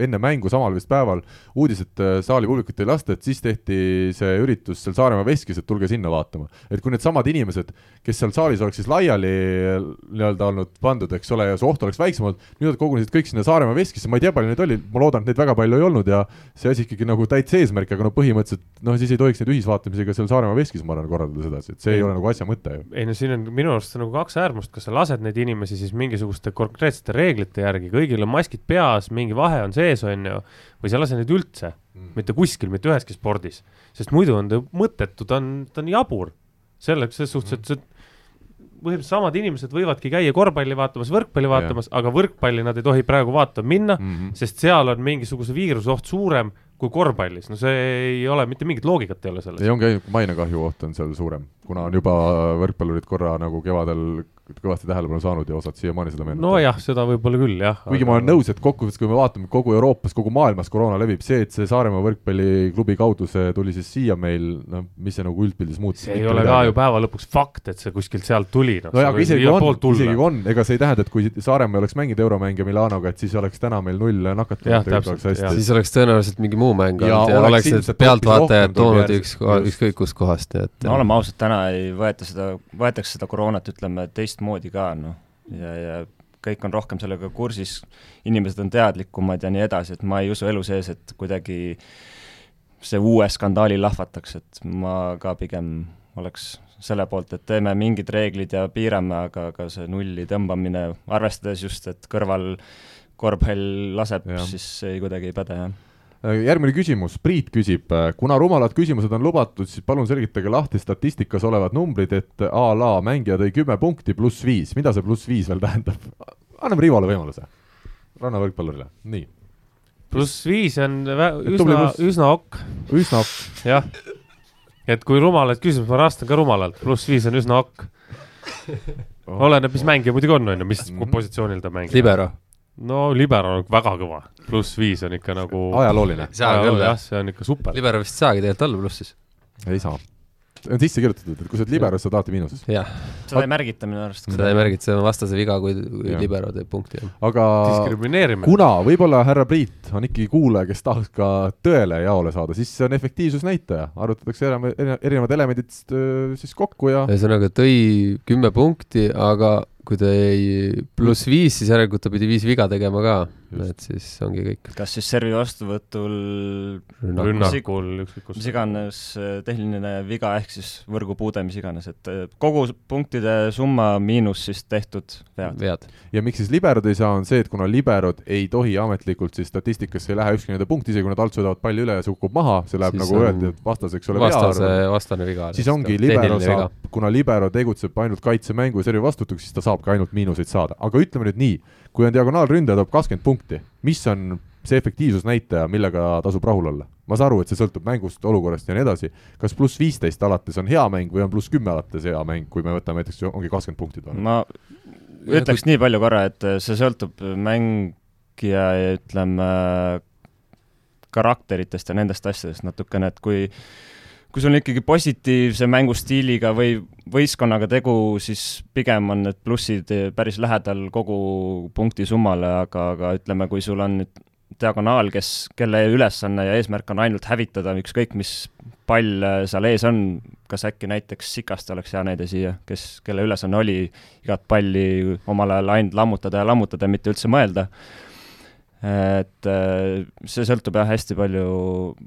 enne mängu samal vist päeval uudis, et äh, saali publikut ei lasta, et siis tehti see üritus seal Saaremaa veskis, et tulge sinna vaatama. et kui needsamad inimesed, kes seal saalis oleks siis laiali äh, nii-öelda olnud pandud, eks ole, ja see oht oleks väiksem olnud, nüüd nad kogunesid kõik sinna Saaremaa veskisse, ma ei tea, palju neid oli, ma loodan, et neid väga palju ei olnud ja see asi ikkagi nagu täitsa eesmärk, aga no põhimõtteliselt noh, siis ei tohiks neid ühisvaatamisi ka seal Saaremaa veskis, ma arvan, korraldada sedasi, et see ei Ei. ole nagu asja mõte ju. ei no siin on minu arust nagu kaks äärmust, kas sa lased neid inimesi siis mingisuguste konkreetsete reeglite järgi, kõigil on maskid peas, mingi vahe on sees, on ju, või sa lased neid üldse, mitte kuskil, mitte üheski spordis, sest muidu on ta mõttetu, ta on, ta on jabur. selleks, selles suhtes, et see põhimõtteliselt samad inimesed võivadki käia korvpalli vaatamas, võrkpalli vaatamas, aga võrkpalli nad ei tohi praegu vaatama minna, Mm -hmm. sest seal on mingisuguse viiruse oht suurem kui korvpallis, no see ei ole mitte mingit loogikat ei ole selles. ei, ongi ainult mainekahju oht on seal suurem, kuna on juba võrkpallurid korra nagu kevadel kõvasti tähelepanu saanud ja osad siiamaani seda meenutavad. nojah, seda võib-olla küll jah. kuigi ma olen nõus, et kokkuvõttes, kui me vaatame kogu Euroopas, kogu maailmas koroona levib, see, et see Saaremaa võrkpalliklubi kaudu see tuli siis siia meil, noh, mis see nagu üldpildis muutus. see ei ole ka ju päeva lõpuks fakt, et see kuskilt sealt tuli, noh. nojah, aga isegi on, isegi on, ega see ei tähenda, et kui Saaremaa oleks mänginud euromänge Milanoga, et siis oleks täna meil null nakatunut, siis oleks tõenäoliselt mingi muu mäng Ja olnud ja oleks oleks need pealtvaatajad toonud üks ükskõik kust kohast, nii et no oleme ausad, täna ei võeta seda, võetakse seda koroonat, ütleme teistmoodi ka, noh, ja, ja kõik on rohkem sellega kursis, inimesed on teadlikumad ja nii edasi, et ma ei usu elu sees, et kuidagi see uue skandaali lahvataks, et ma ka pigem oleks selle poolt, et teeme mingid reeglid ja piirame, aga, aga see nulli tõmbamine, arvestades just, et kõrval korvpall laseb siis ei kuidagi ei päde, jah. Järgmine küsimus, Priit küsib, kuna rumalad küsimused on lubatud, siis palun selgitage lahti statistikas olevad numbrid, et a la mängija tõi kümme punkti pluss viis, mida see pluss viis veel tähendab? anname Rivole võimaluse, rannavõrkpallurile, nii, pluss viis on üsna üsna ok, üsna jah. et kui rumalad küsimused, ma vastan ka rumalalt, pluss viis on üsna ok. oleneb, mis mängija muidugi on, on ju, mis Mhm. positsioonil ta mängib. libero. No libero on väga kõva, pluss viis on ikka nagu. ajalooline, jah, see on ikka super. libero vist ei saagi tegelikult olla plussis. ei saa. on sisse kirjutatud, et kui sa oled liberos, sa oled alati miinuses. jah, seda ei märgita minu arust. seda ei märgita, see on vastase viga, kui, kui libero teeb punkti, aga diskrimineerimine. kuna võib-olla härra Priit on ikkagi kuulaja, kes tahaks ka tõele jaole saada, siis see on efektiivsusnäitaja, arvutatakse eri- eri- erinevad elemendid öö, siis kokku ja ühesõnaga tõi kümme punkti, aga kui ta jäi pluss viis, siis järelikult ta pidi viis viga tegema ka. Et siis ongi kõik. kas siis servi vastuvõtul rünnakul, ükskõik kus mis. iganes äh, tehniline viga ehk siis võrgupuude, mis iganes, et äh, kogu punktide summa miinus siis tehtud vead. vead. ja miks siis liberod ei saa, on see, et kuna liberod ei tohi ametlikult siis statistikasse ei lähe ükski nende punkt, isegi kui nad alt söödavad palli üle ja see kukub maha, see läheb Siis nagu on öeldi, et vastas, eks ole, vastase, vastane viga. siis ongi libero saab, kuna libero tegutseb ainult kaitsemängu ja servi vastutamiseks, siis ta saabki ainult miinuseid saada, aga ütleme nüüd nii, kui on diagonaalründaja toob kakskümmend punkti, mis on see efektiivsusnäitaja, millega tasub rahul olla? ma saan aru, et see sõltub mängust, olukorrast ja nii edasi, kas pluss viisteist alates on hea mäng või on pluss kümme alates hea mäng, kui me võtame näiteks, ongi kakskümmend punkti toona? ma ütleks nii palju korra, et see sõltub mängija ja ütleme, karakteritest ja nendest asjadest natukene, et kui kui sul on ikkagi positiivse mängustiiliga või võistkonnaga tegu, siis pigem on need plussid päris lähedal kogu punkti summale, aga, aga ütleme, kui sul on nüüd diagonaal, kes, kelle ülesanne ja eesmärk on ainult hävitada ükskõik, mis pall seal ees on, kas äkki näiteks Sikast oleks hea näide siia, kes, kelle ülesanne oli igat palli omal ajal ainult lammutada ja lammutada mitte üldse mõelda. et äh, see sõltub jah, hästi palju,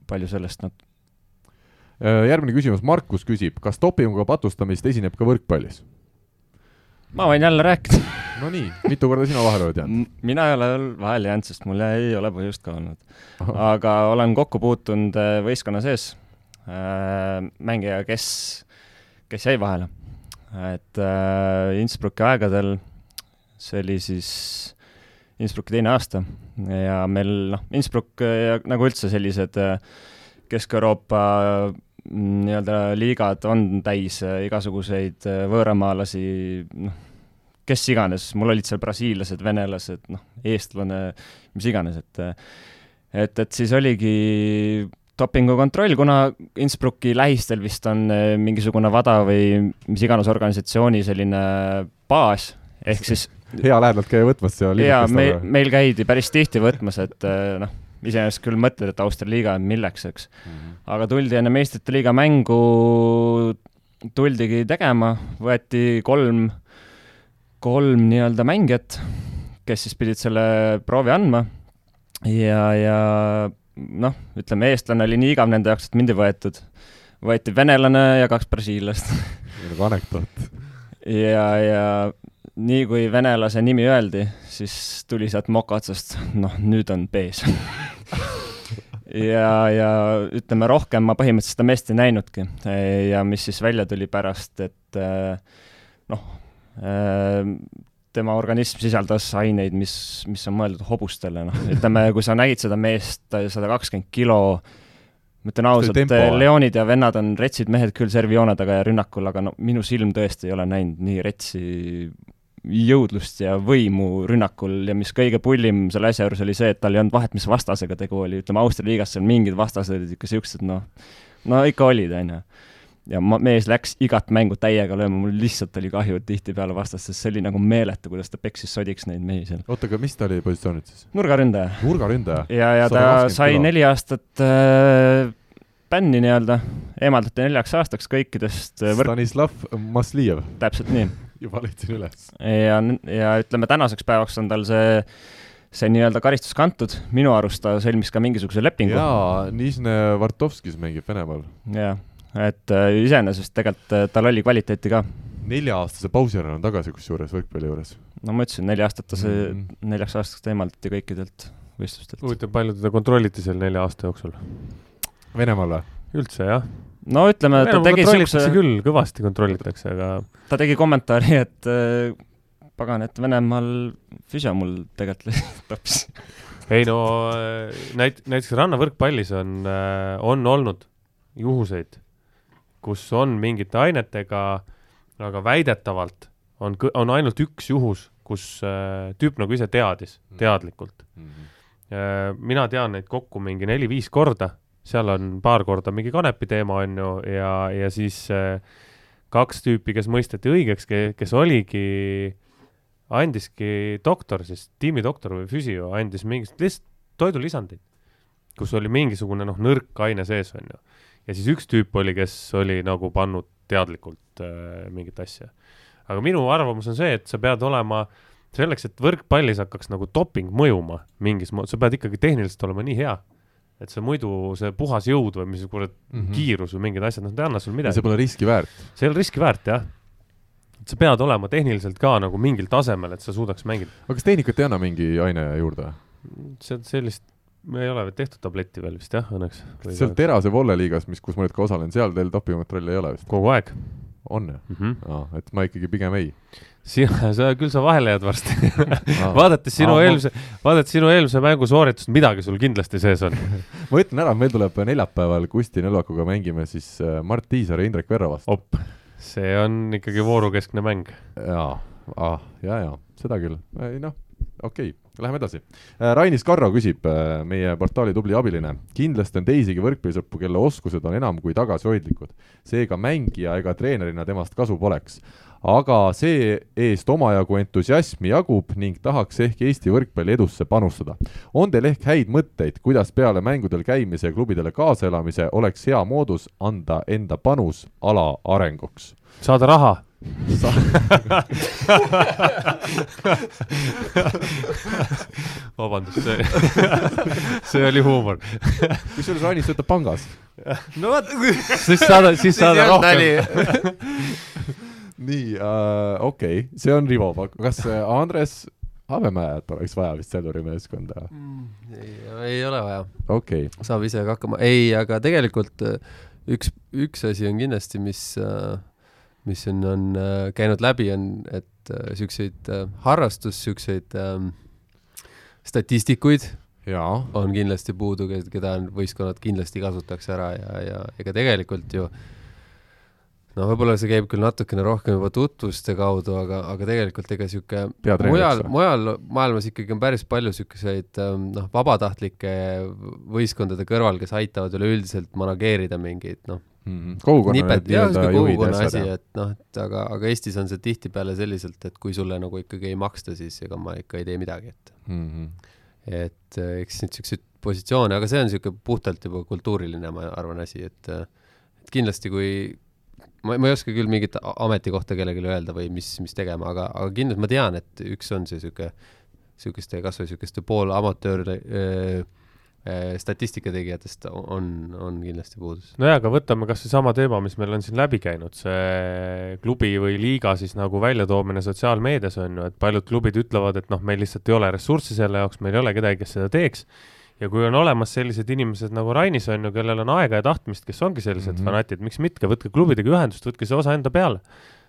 palju sellest, noh, järgmine küsimus, Markus küsib, kas dopinguga patustamist esineb ka võrkpallis? ma võin jälle rääkida. no nii, mitu korda sina vahele oled jäänud? mina ei ole veel vahele jäänud, sest mul ei ole põhjust ka olnud. aga olen kokku puutunud äh, võistkonna sees äh, mängijaga, kes, kes jäi vahele. et äh, Innsbrucki aegadel, see oli siis Innsbrucki teine aasta ja meil noh, Innsbruck ja nagu üldse sellised äh, Kesk-Euroopa nii-öelda liigad on täis äh, igasuguseid äh, võõramaalasi, noh, kes iganes, mul olid seal brasiillased, venelased, noh, eestlane, mis iganes, et et, et siis oligi dopingukontroll, kuna Innsbrucki lähistel vist on äh, mingisugune WADA või mis iganes organisatsiooni selline baas, ehk siis hea lähedalt käia võtmas seal. jaa, meil, meil käidi päris tihti võtmas, et noh, iseenesest küll mõtled, et Austria liiga, milleks, eks mm. -hmm. aga tuldi enne meistrite liiga mängu, tuldigi tegema, võeti kolm, kolm nii-öelda mängijat, kes siis pidid selle proovi andma ja, ja noh, ütleme, eestlane oli nii igav nende jaoks, et mind ei võetud. võeti venelane ja kaks brasiillast nagu anekdoot. ja, ja nii kui venelase nimi öeldi, siis tuli sealt moka otsast, noh, nüüd on B-s. Ja, ja ütleme, rohkem ma põhimõtteliselt seda meest ei näinudki. ja mis siis välja tuli pärast, et eh, noh, eh, tema organism sisaldas aineid, mis, mis on mõeldud hobustele, noh, ütleme, kui sa nägid seda meest, sada kakskümmend kilo, ma ütlen ausalt, Leonid ja vennad on retsid mehed küll servijoone taga ja rünnakul, aga no minu silm tõesti ei ole näinud nii retsi jõudlust ja võimu rünnakul ja mis kõige pullim selle asja juures oli see, et tal ei olnud vahet, mis vastasega tegu oli, ütleme Austria liigas seal mingid vastased olid ikka siuksed noh, no ikka olid, onju. ja ma, mees läks igat mängu täiega lööma, mul lihtsalt oli kahju tihtipeale vastast, sest see oli nagu meeletu, kuidas ta peksis sodiks neid mehi seal. oota, aga mis ta oli positsioonid siis? nurgaründaja. nurgaründaja? ja, ja ta sai neli aastat äh, bänni nii-öelda, eemaldati neljaks aastaks kõikidest äh, võrk... Stanislav Maslijev. täpselt nii juba leidsin üles. ja, ja ütleme, tänaseks päevaks on tal see, see nii-öelda karistus kantud, minu arust ta sõlmis ka mingisuguse lepingu. jaa, Nižne Vartovskis mängib Venemaal. jah, et äh, iseenesest tegelikult äh, tal oli kvaliteeti ka. nelja-aastase pausi järel on tagasi kusjuures võrkpalli juures. no ma ütlesin, nelja aastat ta see mm, -hmm. neljaks aastaks ta eemaldati kõikidelt võistlustelt. huvitav, palju teda kontrolliti seal nelja aasta jooksul? Venemaal või? üldse, jah no ütleme, ta tegi siukse küll, kõvasti kontrollitakse, aga ta tegi kommentaari, et äh, pagan, et Venemaal füsio mul tegelikult toppis ei no äh, näit-, näiteks rannavõrkpallis on, äh, on olnud juhuseid, kus on mingite ainetega, aga väidetavalt on, on ainult üks juhus, kus äh, tüüp nagu ise teadis, mm. teadlikult mm. -hmm. mina tean neid kokku mingi neli-viis korda seal on paar korda mingi kanepi teema, on ju, ja, ja siis äh, kaks tüüpi, kes mõisteti õigeks, kes oligi, andiski doktor siis, tiimidoktor või füsio, andis mingit lihtsalt toidulisandeid, kus oli mingisugune noh, nõrk aine sees, on ju. ja siis üks tüüp oli, kes oli nagu pannud teadlikult äh, mingit asja. aga minu arvamus on see, et sa pead olema selleks, et võrkpallis hakkaks nagu doping mõjuma mingis, sa pead ikkagi tehniliselt olema nii hea et see muidu, see puhas jõud või mis kurat mm -hmm. kiirus või mingid asjad, noh, ta ei anna sulle midagi. see pole riski väärt. see ei ole riski väärt, jah. et sa pead olema tehniliselt ka nagu mingil tasemel, et sa suudaks mängida. aga kas tehnikat ei anna mingi aine juurde? see, sellist, me ei ole tehtud tabletti veel vist jah, õnneks. seal Terase volleliigas, mis, kus ma nüüd ka osalen, seal teil dopingukontrolli ei ole vist? kogu aeg. on jah mm? -hmm. Aa, et ma ikkagi pigem ei sina, sa, küll sa vahele jääd varsti vaadates sinu eelmise, vaadates sinu eelmise mängu sooritust, midagi sul kindlasti sees on ma ütlen ära, meil tuleb neljapäeval Kusti Nõlvakuga mängime siis äh, Mart Tiisar ja Indrek Verro vastu. see on ikkagi voorukeskne mäng. jaa, ah, ja, ja seda küll, noh, okei okay Läheme edasi. Rainis Karro küsib, meie portaali tubli abiline. kindlasti on teisigi võrkpallisõpru, kelle oskused on enam kui tagasihoidlikud. seega mängija ega treenerina temast kasu poleks aga see-eest omajagu entusiasmi jagub ning tahaks ehk Eesti võrkpalli edusse panustada. on teil ehk häid mõtteid, kuidas peale mängudel käimise ja klubidele kaasaelamise oleks hea moodus anda enda panus ala arenguks? saada raha Sa vabandust, see, see oli huumor. kusjuures Rainis töötab pangas. no vot, siis saada, siis saada rohkem nii äh,, okei okay., see on Rivo, kas äh, Andres Habemäed oleks vaja vist Selveri meeskonda mm,? ei, ei ole vaja. okay.. saab ise ka hakkama, ei, aga tegelikult äh, üks, üks asi on kindlasti, mis, äh, mis on, on käinud läbi, on, et siukseid harrastus, siukseid ähm, statistikuid Jaa. on kindlasti puudu, keda võistkonnad kindlasti kasutaks ära ja, ja ega tegelikult ju äh, no võib-olla see käib küll natukene rohkem juba tutvuste kaudu, aga, aga tegelikult ega sihuke mujal, mujal maailmas ikkagi on päris palju sihukeseid ähm, noh, vabatahtlike võistkondade kõrval, kes aitavad üleüldiselt manageerida mingeid noh mm -hmm. kogukonna jah, sihuke kogukonna asi, et noh, et aga, aga Eestis on see tihtipeale selliselt, et kui sulle nagu ikkagi ei maksta, siis ega ma ikka ei tee midagi, et mm. -hmm. et äh, eks neid siukseid positsioone, aga see on sihuke puhtalt juba kultuuriline, ma arvan, asi, et äh, et kindlasti, kui ma, ma ei oska küll mingit ametikohta kellelegi öelda või mis, mis tegema, aga, aga kindlasti ma tean, et üks on see sihuke, sihukeste, kasvõi sihukeste poolamatöör äh, statistika tegijatest on, on kindlasti puudus. nojah, aga võtame kas või sama teema, mis meil on siin läbi käinud, see klubi või liiga siis nagu väljatoomine sotsiaalmeedias on ju, et paljud klubid ütlevad, et noh, meil lihtsalt ei ole ressurssi selle jaoks, meil ei ole kedagi, kes seda teeks ja kui on olemas sellised inimesed nagu Rainis on ju, kellel on aega ja tahtmist, kes ongi sellised mm -hmm. fanatid, miks mitte, võtke klubidega ühendust, võtke see osa enda peale.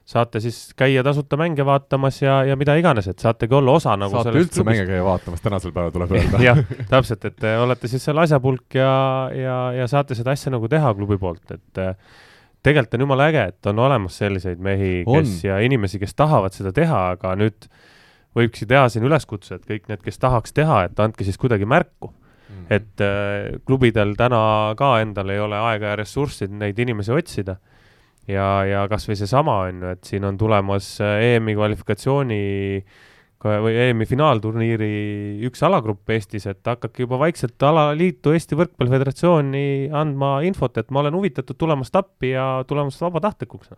saate siis käia tasuta mänge vaatamas ja, ja mida iganes, et saategi olla osa nagu saate üldse klubist. mänge käia vaatamas, tänasel päeval tuleb öelda jah, täpselt, et te olete siis seal asjapulk ja, ja, ja saate seda asja nagu teha klubi poolt, et äh, tegelikult on jumala äge, et on olemas selliseid mehi, kes on. ja inimesi, kes tahavad seda teha, aga nüüd võibki teha siin üleskutse, et kõik need, kes tahaks teha, et andke siis kuidagi märku mm. et äh, klubidel täna ka endal ei ole aega ja ressurssi neid inimesi otsida. ja, ja kasvõi seesama on ju, et siin on tulemas äh, EM-i kvalifikatsiooni või EM-i finaalturniiri üks alagrupp Eestis, et hakake juba vaikselt alaliitu Eesti Võrkpalli Föderatsiooni andma infot, et ma olen huvitatud tulemast appi ja tulemast vabatahtlikuks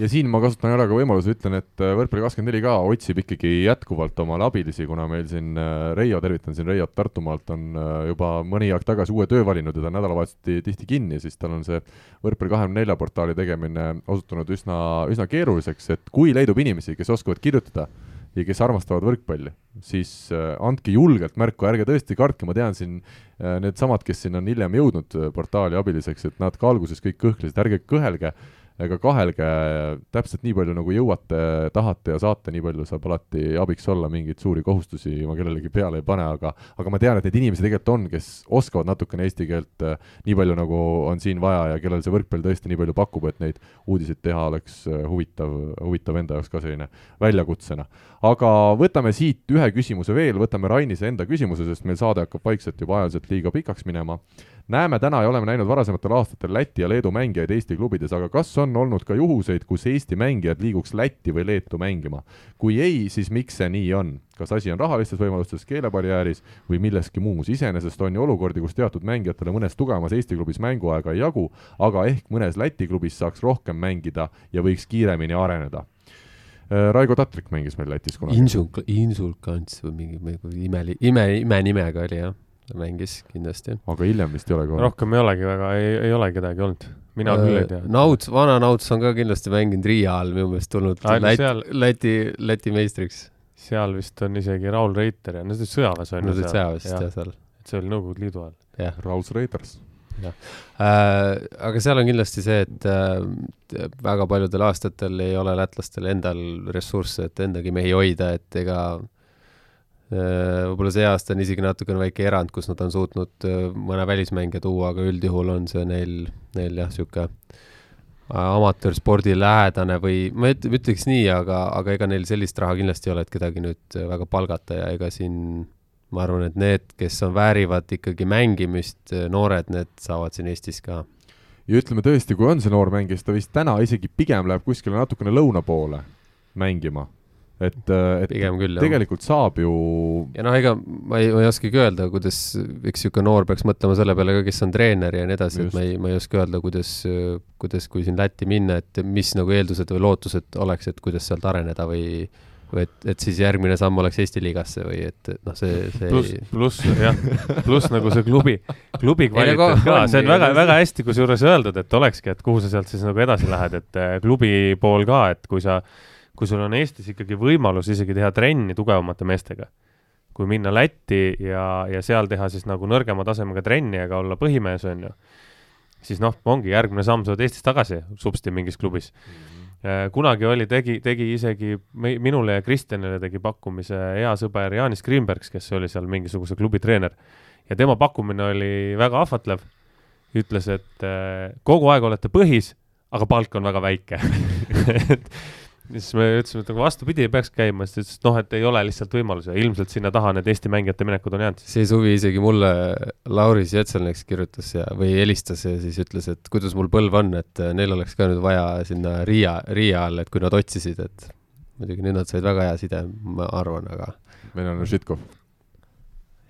ja siin ma kasutan ära ka võimaluse, ütlen, et äh, Võrkpalli24 ka otsib ikkagi jätkuvalt omale abilisi, kuna meil siin äh, Reio, tervitan siin Reiot Tartumaalt, on äh, juba mõni aeg tagasi uue töö valinud ja ta on nädalavahetuseti tihti kinni, siis tal on see Võrkpalli kahekümne nelja portaali tegemine osutunud üsna, üsna keeruliseks, et kui leidub inimesi, kes oskavad kirjutada ja kes armastavad võrkpalli, siis andke julgelt märku, ärge tõesti kartke, ma tean siin needsamad, kes siin on hiljem jõudnud portaali abiliseks, et nad ka alguses kõik kõhklesid, ärge kõhelge ega kahelge täpselt nii palju, nagu jõuate, tahate ja saate, nii palju saab alati abiks olla, mingeid suuri kohustusi ma kellelegi peale ei pane, aga aga ma tean, et neid inimesi tegelikult on, kes oskavad natukene eesti keelt äh, nii palju, nagu on siin vaja ja kellel see võrkpall tõesti nii palju pakub, et neid uudiseid teha oleks äh, huvitav, huvitav enda jaoks ka selline väljakutsena. aga võtame siit ühe küsimuse veel, võtame Rainise enda küsimuse, sest meil saade hakkab vaikselt juba ajaliselt liiga pikaks minema näeme täna ja oleme näinud varasematel aastatel Läti ja Leedu mängijaid Eesti klubides, aga kas on olnud ka juhuseid, kus Eesti mängijad liiguks Lätti või Leetu mängima? kui ei, siis miks see nii on? kas asi on rahalistes võimalustes, keelebarjääris või milleski muus, iseenesest on ju olukordi, kus teatud mängijatele mõnes tugevamas Eesti klubis mänguaega ei jagu, aga ehk mõnes Läti klubis saaks rohkem mängida ja võiks kiiremini areneda äh, Raigo Tatrik mängis meil Lätis kunagi. Insulk-, Insulkants või mingi, mingi ime, ime, imenimega oli jah mängis kindlasti. aga hiljem vist ei ole ka olnud? rohkem ei olegi väga, ei, ei ole kedagi olnud. mina äh, küll ei tea. Nauts, vana Nauts on ka kindlasti mänginud Riia all minu meelest tulnud Läti seal..., Läti, Läti meistriks. seal vist on isegi Raul Reiter ja nad olid sõjaväes on ju. Nad olid sõjaväes jah ja, seal. et see oli Nõukogude Liidu ajal. jah. Raul Reiters jah äh,, aga seal on kindlasti see, et äh, väga paljudel aastatel ei ole lätlastel endal ressursse, et endagi mehi hoida, et ega Äh, võib-olla see aasta on isegi natukene väike erand, kus nad on suutnud äh, mõne välismängija tuua, aga üldjuhul on see neil, neil jah, niisugune amatöörspordi lähedane või ma ei ütle- ütleks nii, aga, aga ega neil sellist raha kindlasti ei ole, et kedagi nüüd väga palgata ja ega siin ma arvan, et need, kes on, väärivad ikkagi mängimist, noored, need saavad siin Eestis ka. ja ütleme tõesti, kui on see noor mängija, siis ta vist täna isegi pigem läheb kuskile natukene lõuna poole mängima. et, et pigem küll, jah. tegelikult saab ju ja noh, ega ma ei, ma ei oskagi öelda, kuidas üks niisugune noor peaks mõtlema selle peale ka, kes on treener ja nii edasi, et ma ei, ma ei oska öelda, kuidas, kuidas, kui siin Lätti minna, et mis nagu eeldused või lootused oleks, et kuidas sealt areneda või või et, et siis järgmine samm oleks Eesti liigasse või et, et noh, see, see pluss pluss jah, pluss nagu see klubi, klubi kvaliteet ka, see on väga, väga hästi kusjuures öeldud, et olekski, et kuhu sa sealt siis nagu edasi lähed, et eh, klubi pool ka, et kui sa, kui sul on Eestis ikkagi võimalus isegi teha trenni tugevamate meestega, kui minna Lätti ja, ja seal teha siis nagu nõrgema tasemega trenni, aga olla põhimees, on ju, siis noh, ongi järgmine samm, sa oled Eestis tagasi supsti mingis klubis. Äh, kunagi oli, tegi, tegi isegi minule ja Kristjanile tegi pakkumise hea sõber Jaanis Greenbergs, kes oli seal mingisuguse klubi treener. ja tema pakkumine oli väga ahvatlev. ütles, et äh, kogu aeg olete põhis, aga palk on väga väike. Et siis me ütlesime, et aga vastupidi, peaks käima, siis ta ütles, et noh, et ei ole lihtsalt võimalusi ja ilmselt sinna taha need Eesti mängijate minekud on jäänud. see suvi isegi mulle Lauris Jetselneks kirjutas ja, või helistas ja siis ütles, et kuidas mul põlv on, et äh, neil oleks ka nüüd vaja sinna Riia, Riia all, et kui nad otsisid, et muidugi nüüd nad said väga hea side, ma arvan, aga meil on Žitkov.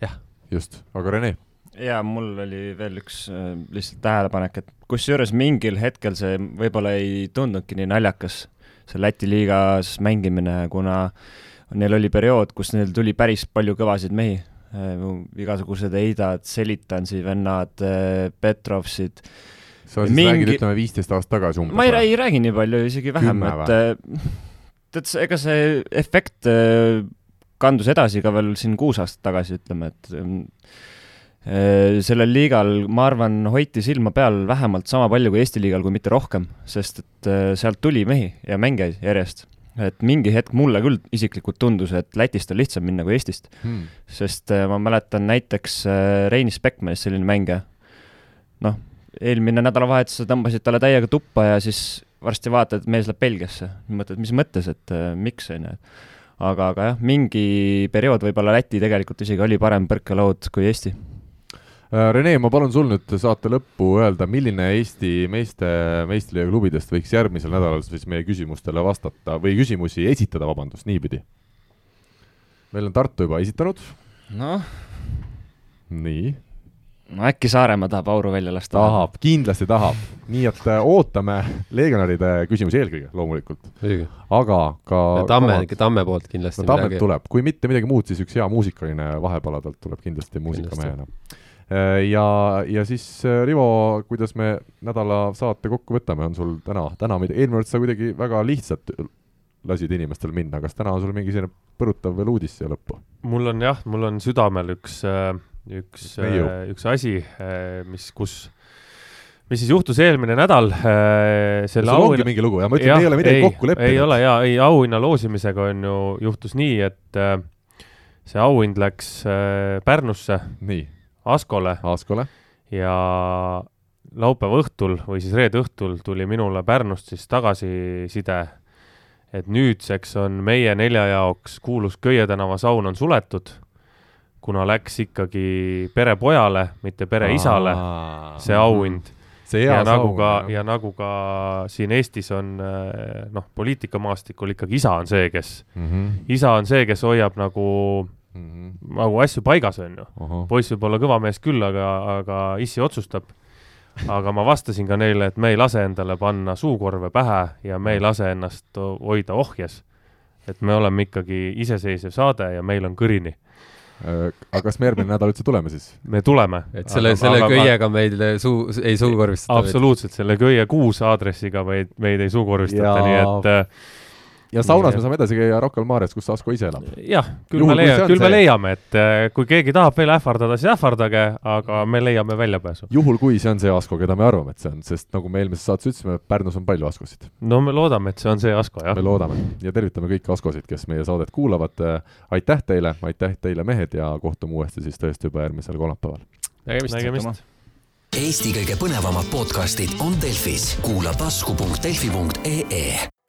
Jah. just, aga Rene, ja mul oli veel üks äh, lihtsalt tähelepanek, et kusjuures mingil hetkel see võib-olla ei tundnudki nii naljakas, see Läti liigas mängimine, kuna neil oli periood, kus neil tuli päris palju kõvasid mehi, igasugused Eidad, Selitansi vennad, Petrovsid, sa siis Mingi- räägid, ütleme viisteist aastat tagasi umbes ma ei, ei räägi nii palju, isegi vähem, et tead, ega see efekt äh, kandus edasi ka veel siin kuus aastat tagasi, ütleme, et sellel liigal, ma arvan, hoiti silma peal vähemalt sama palju kui Eesti liigal, kui mitte rohkem, sest et äh, sealt tuli mehi ja mängijaid järjest. et mingi hetk mulle küll isiklikult tundus, et Lätist on lihtsam minna kui Eestist, hmm.. sest äh, ma mäletan näiteks äh, Reinis Beckmanist selline mängija, noh, eelmine nädalavahetus sa tõmbasid talle täiega tuppa ja siis varsti vaatad, et mees läheb Belgiasse, mõtled, mis mõttes, et äh, miks, on ju. aga, aga jah, mingi periood võib-olla Läti tegelikult isegi oli parem põrkelood kui Eesti. Äh, Rene, ma palun sul nüüd saate lõppu öelda, milline Eesti meeste meistriliiga klubidest võiks järgmisel nädalal siis meie küsimustele vastata või küsimusi esitada, vabandust, niipidi. meil on Tartu juba esitanud, noh, nii, no äkki Saaremaa tahab auru välja lasta. tahab, kindlasti tahab, nii et äh, ootame legionäride küsimusi eelkõige loomulikult, aga ka Tamme, Tamme poolt kindlasti no Tammet. tuleb, kui mitte midagi muud, siis üks hea muusikaline vahepala talt tuleb kindlasti muusikamehena. ja, ja siis äh, Rivo, kuidas me nädala saate kokku võtame, on sul täna, täna, eelmine kord sa kuidagi väga lihtsalt lasid inimestel minna, kas täna on sul mingi selline põrutav veel uudis siia lõppu? mul on jah, mul on südamel üks, üks, Neiu. üks asi, mis, kus, mis siis juhtus eelmine nädal. selle sul ongi mingi lugu ja ma ütlen, ei ole midagi kokku leppinud. ei ole jaa, ei auhinna loosimisega on ju, juhtus nii, et äh, see auhind läks äh, Pärnusse, nii, Askole. Aaskole, ja laupäeva õhtul või siis reede õhtul tuli minule Pärnust siis tagasiside, et nüüdseks on meie nelja jaoks kuulus Köie tänava saun on suletud, kuna läks ikkagi perepojale, mitte pereisale see auhind. ja nagu ka ja nagu ka siin Eestis on noh, poliitikamaastikul ikkagi isa on see, kes, Mhm, isa on see, kes hoiab nagu, mhm, nagu asju paigas, on ju. ahah. poiss võib olla kõva mees küll, aga, aga issi otsustab. aga ma vastasin ka neile, et me ei lase endale panna suukorve pähe ja me ei lase ennast hoida ohjes. et me oleme ikkagi iseseisev saade ja meil on kõrini. Äh, aga kas me järgmine nädal üldse tuleme siis? me tuleme. et selle, selle köiega meil suu, ei suukorvistata. absoluutselt, selle köie kuus aadressiga meid, meid ei suukorvistata nii et äh, ja saunas Nii, me saame edasi käia Rocca al Mares, kus Asko ise elab. jah, küll Juhul, me leiame, küll me see- leiame, et äh, kui keegi tahab veel ähvardada, siis ähvardage, aga me leiame väljapääsu. juhul, kui see on see Asko, keda me arvame, et see on, sest nagu me eelmises saates ütlesime, Pärnus on palju Askosid. no me loodame, et see on see Asko, jah me. loodame ja tervitame kõiki Askosid, kes meie saadet kuulavad. aitäh teile, aitäh teile, mehed ja kohtume uuesti siis tõesti juba järgmisel kolmapäeval. nägemist. nägemist. Eesti kõige põnevamad podcastid on Delfis, kuula tasku.delfi.ee.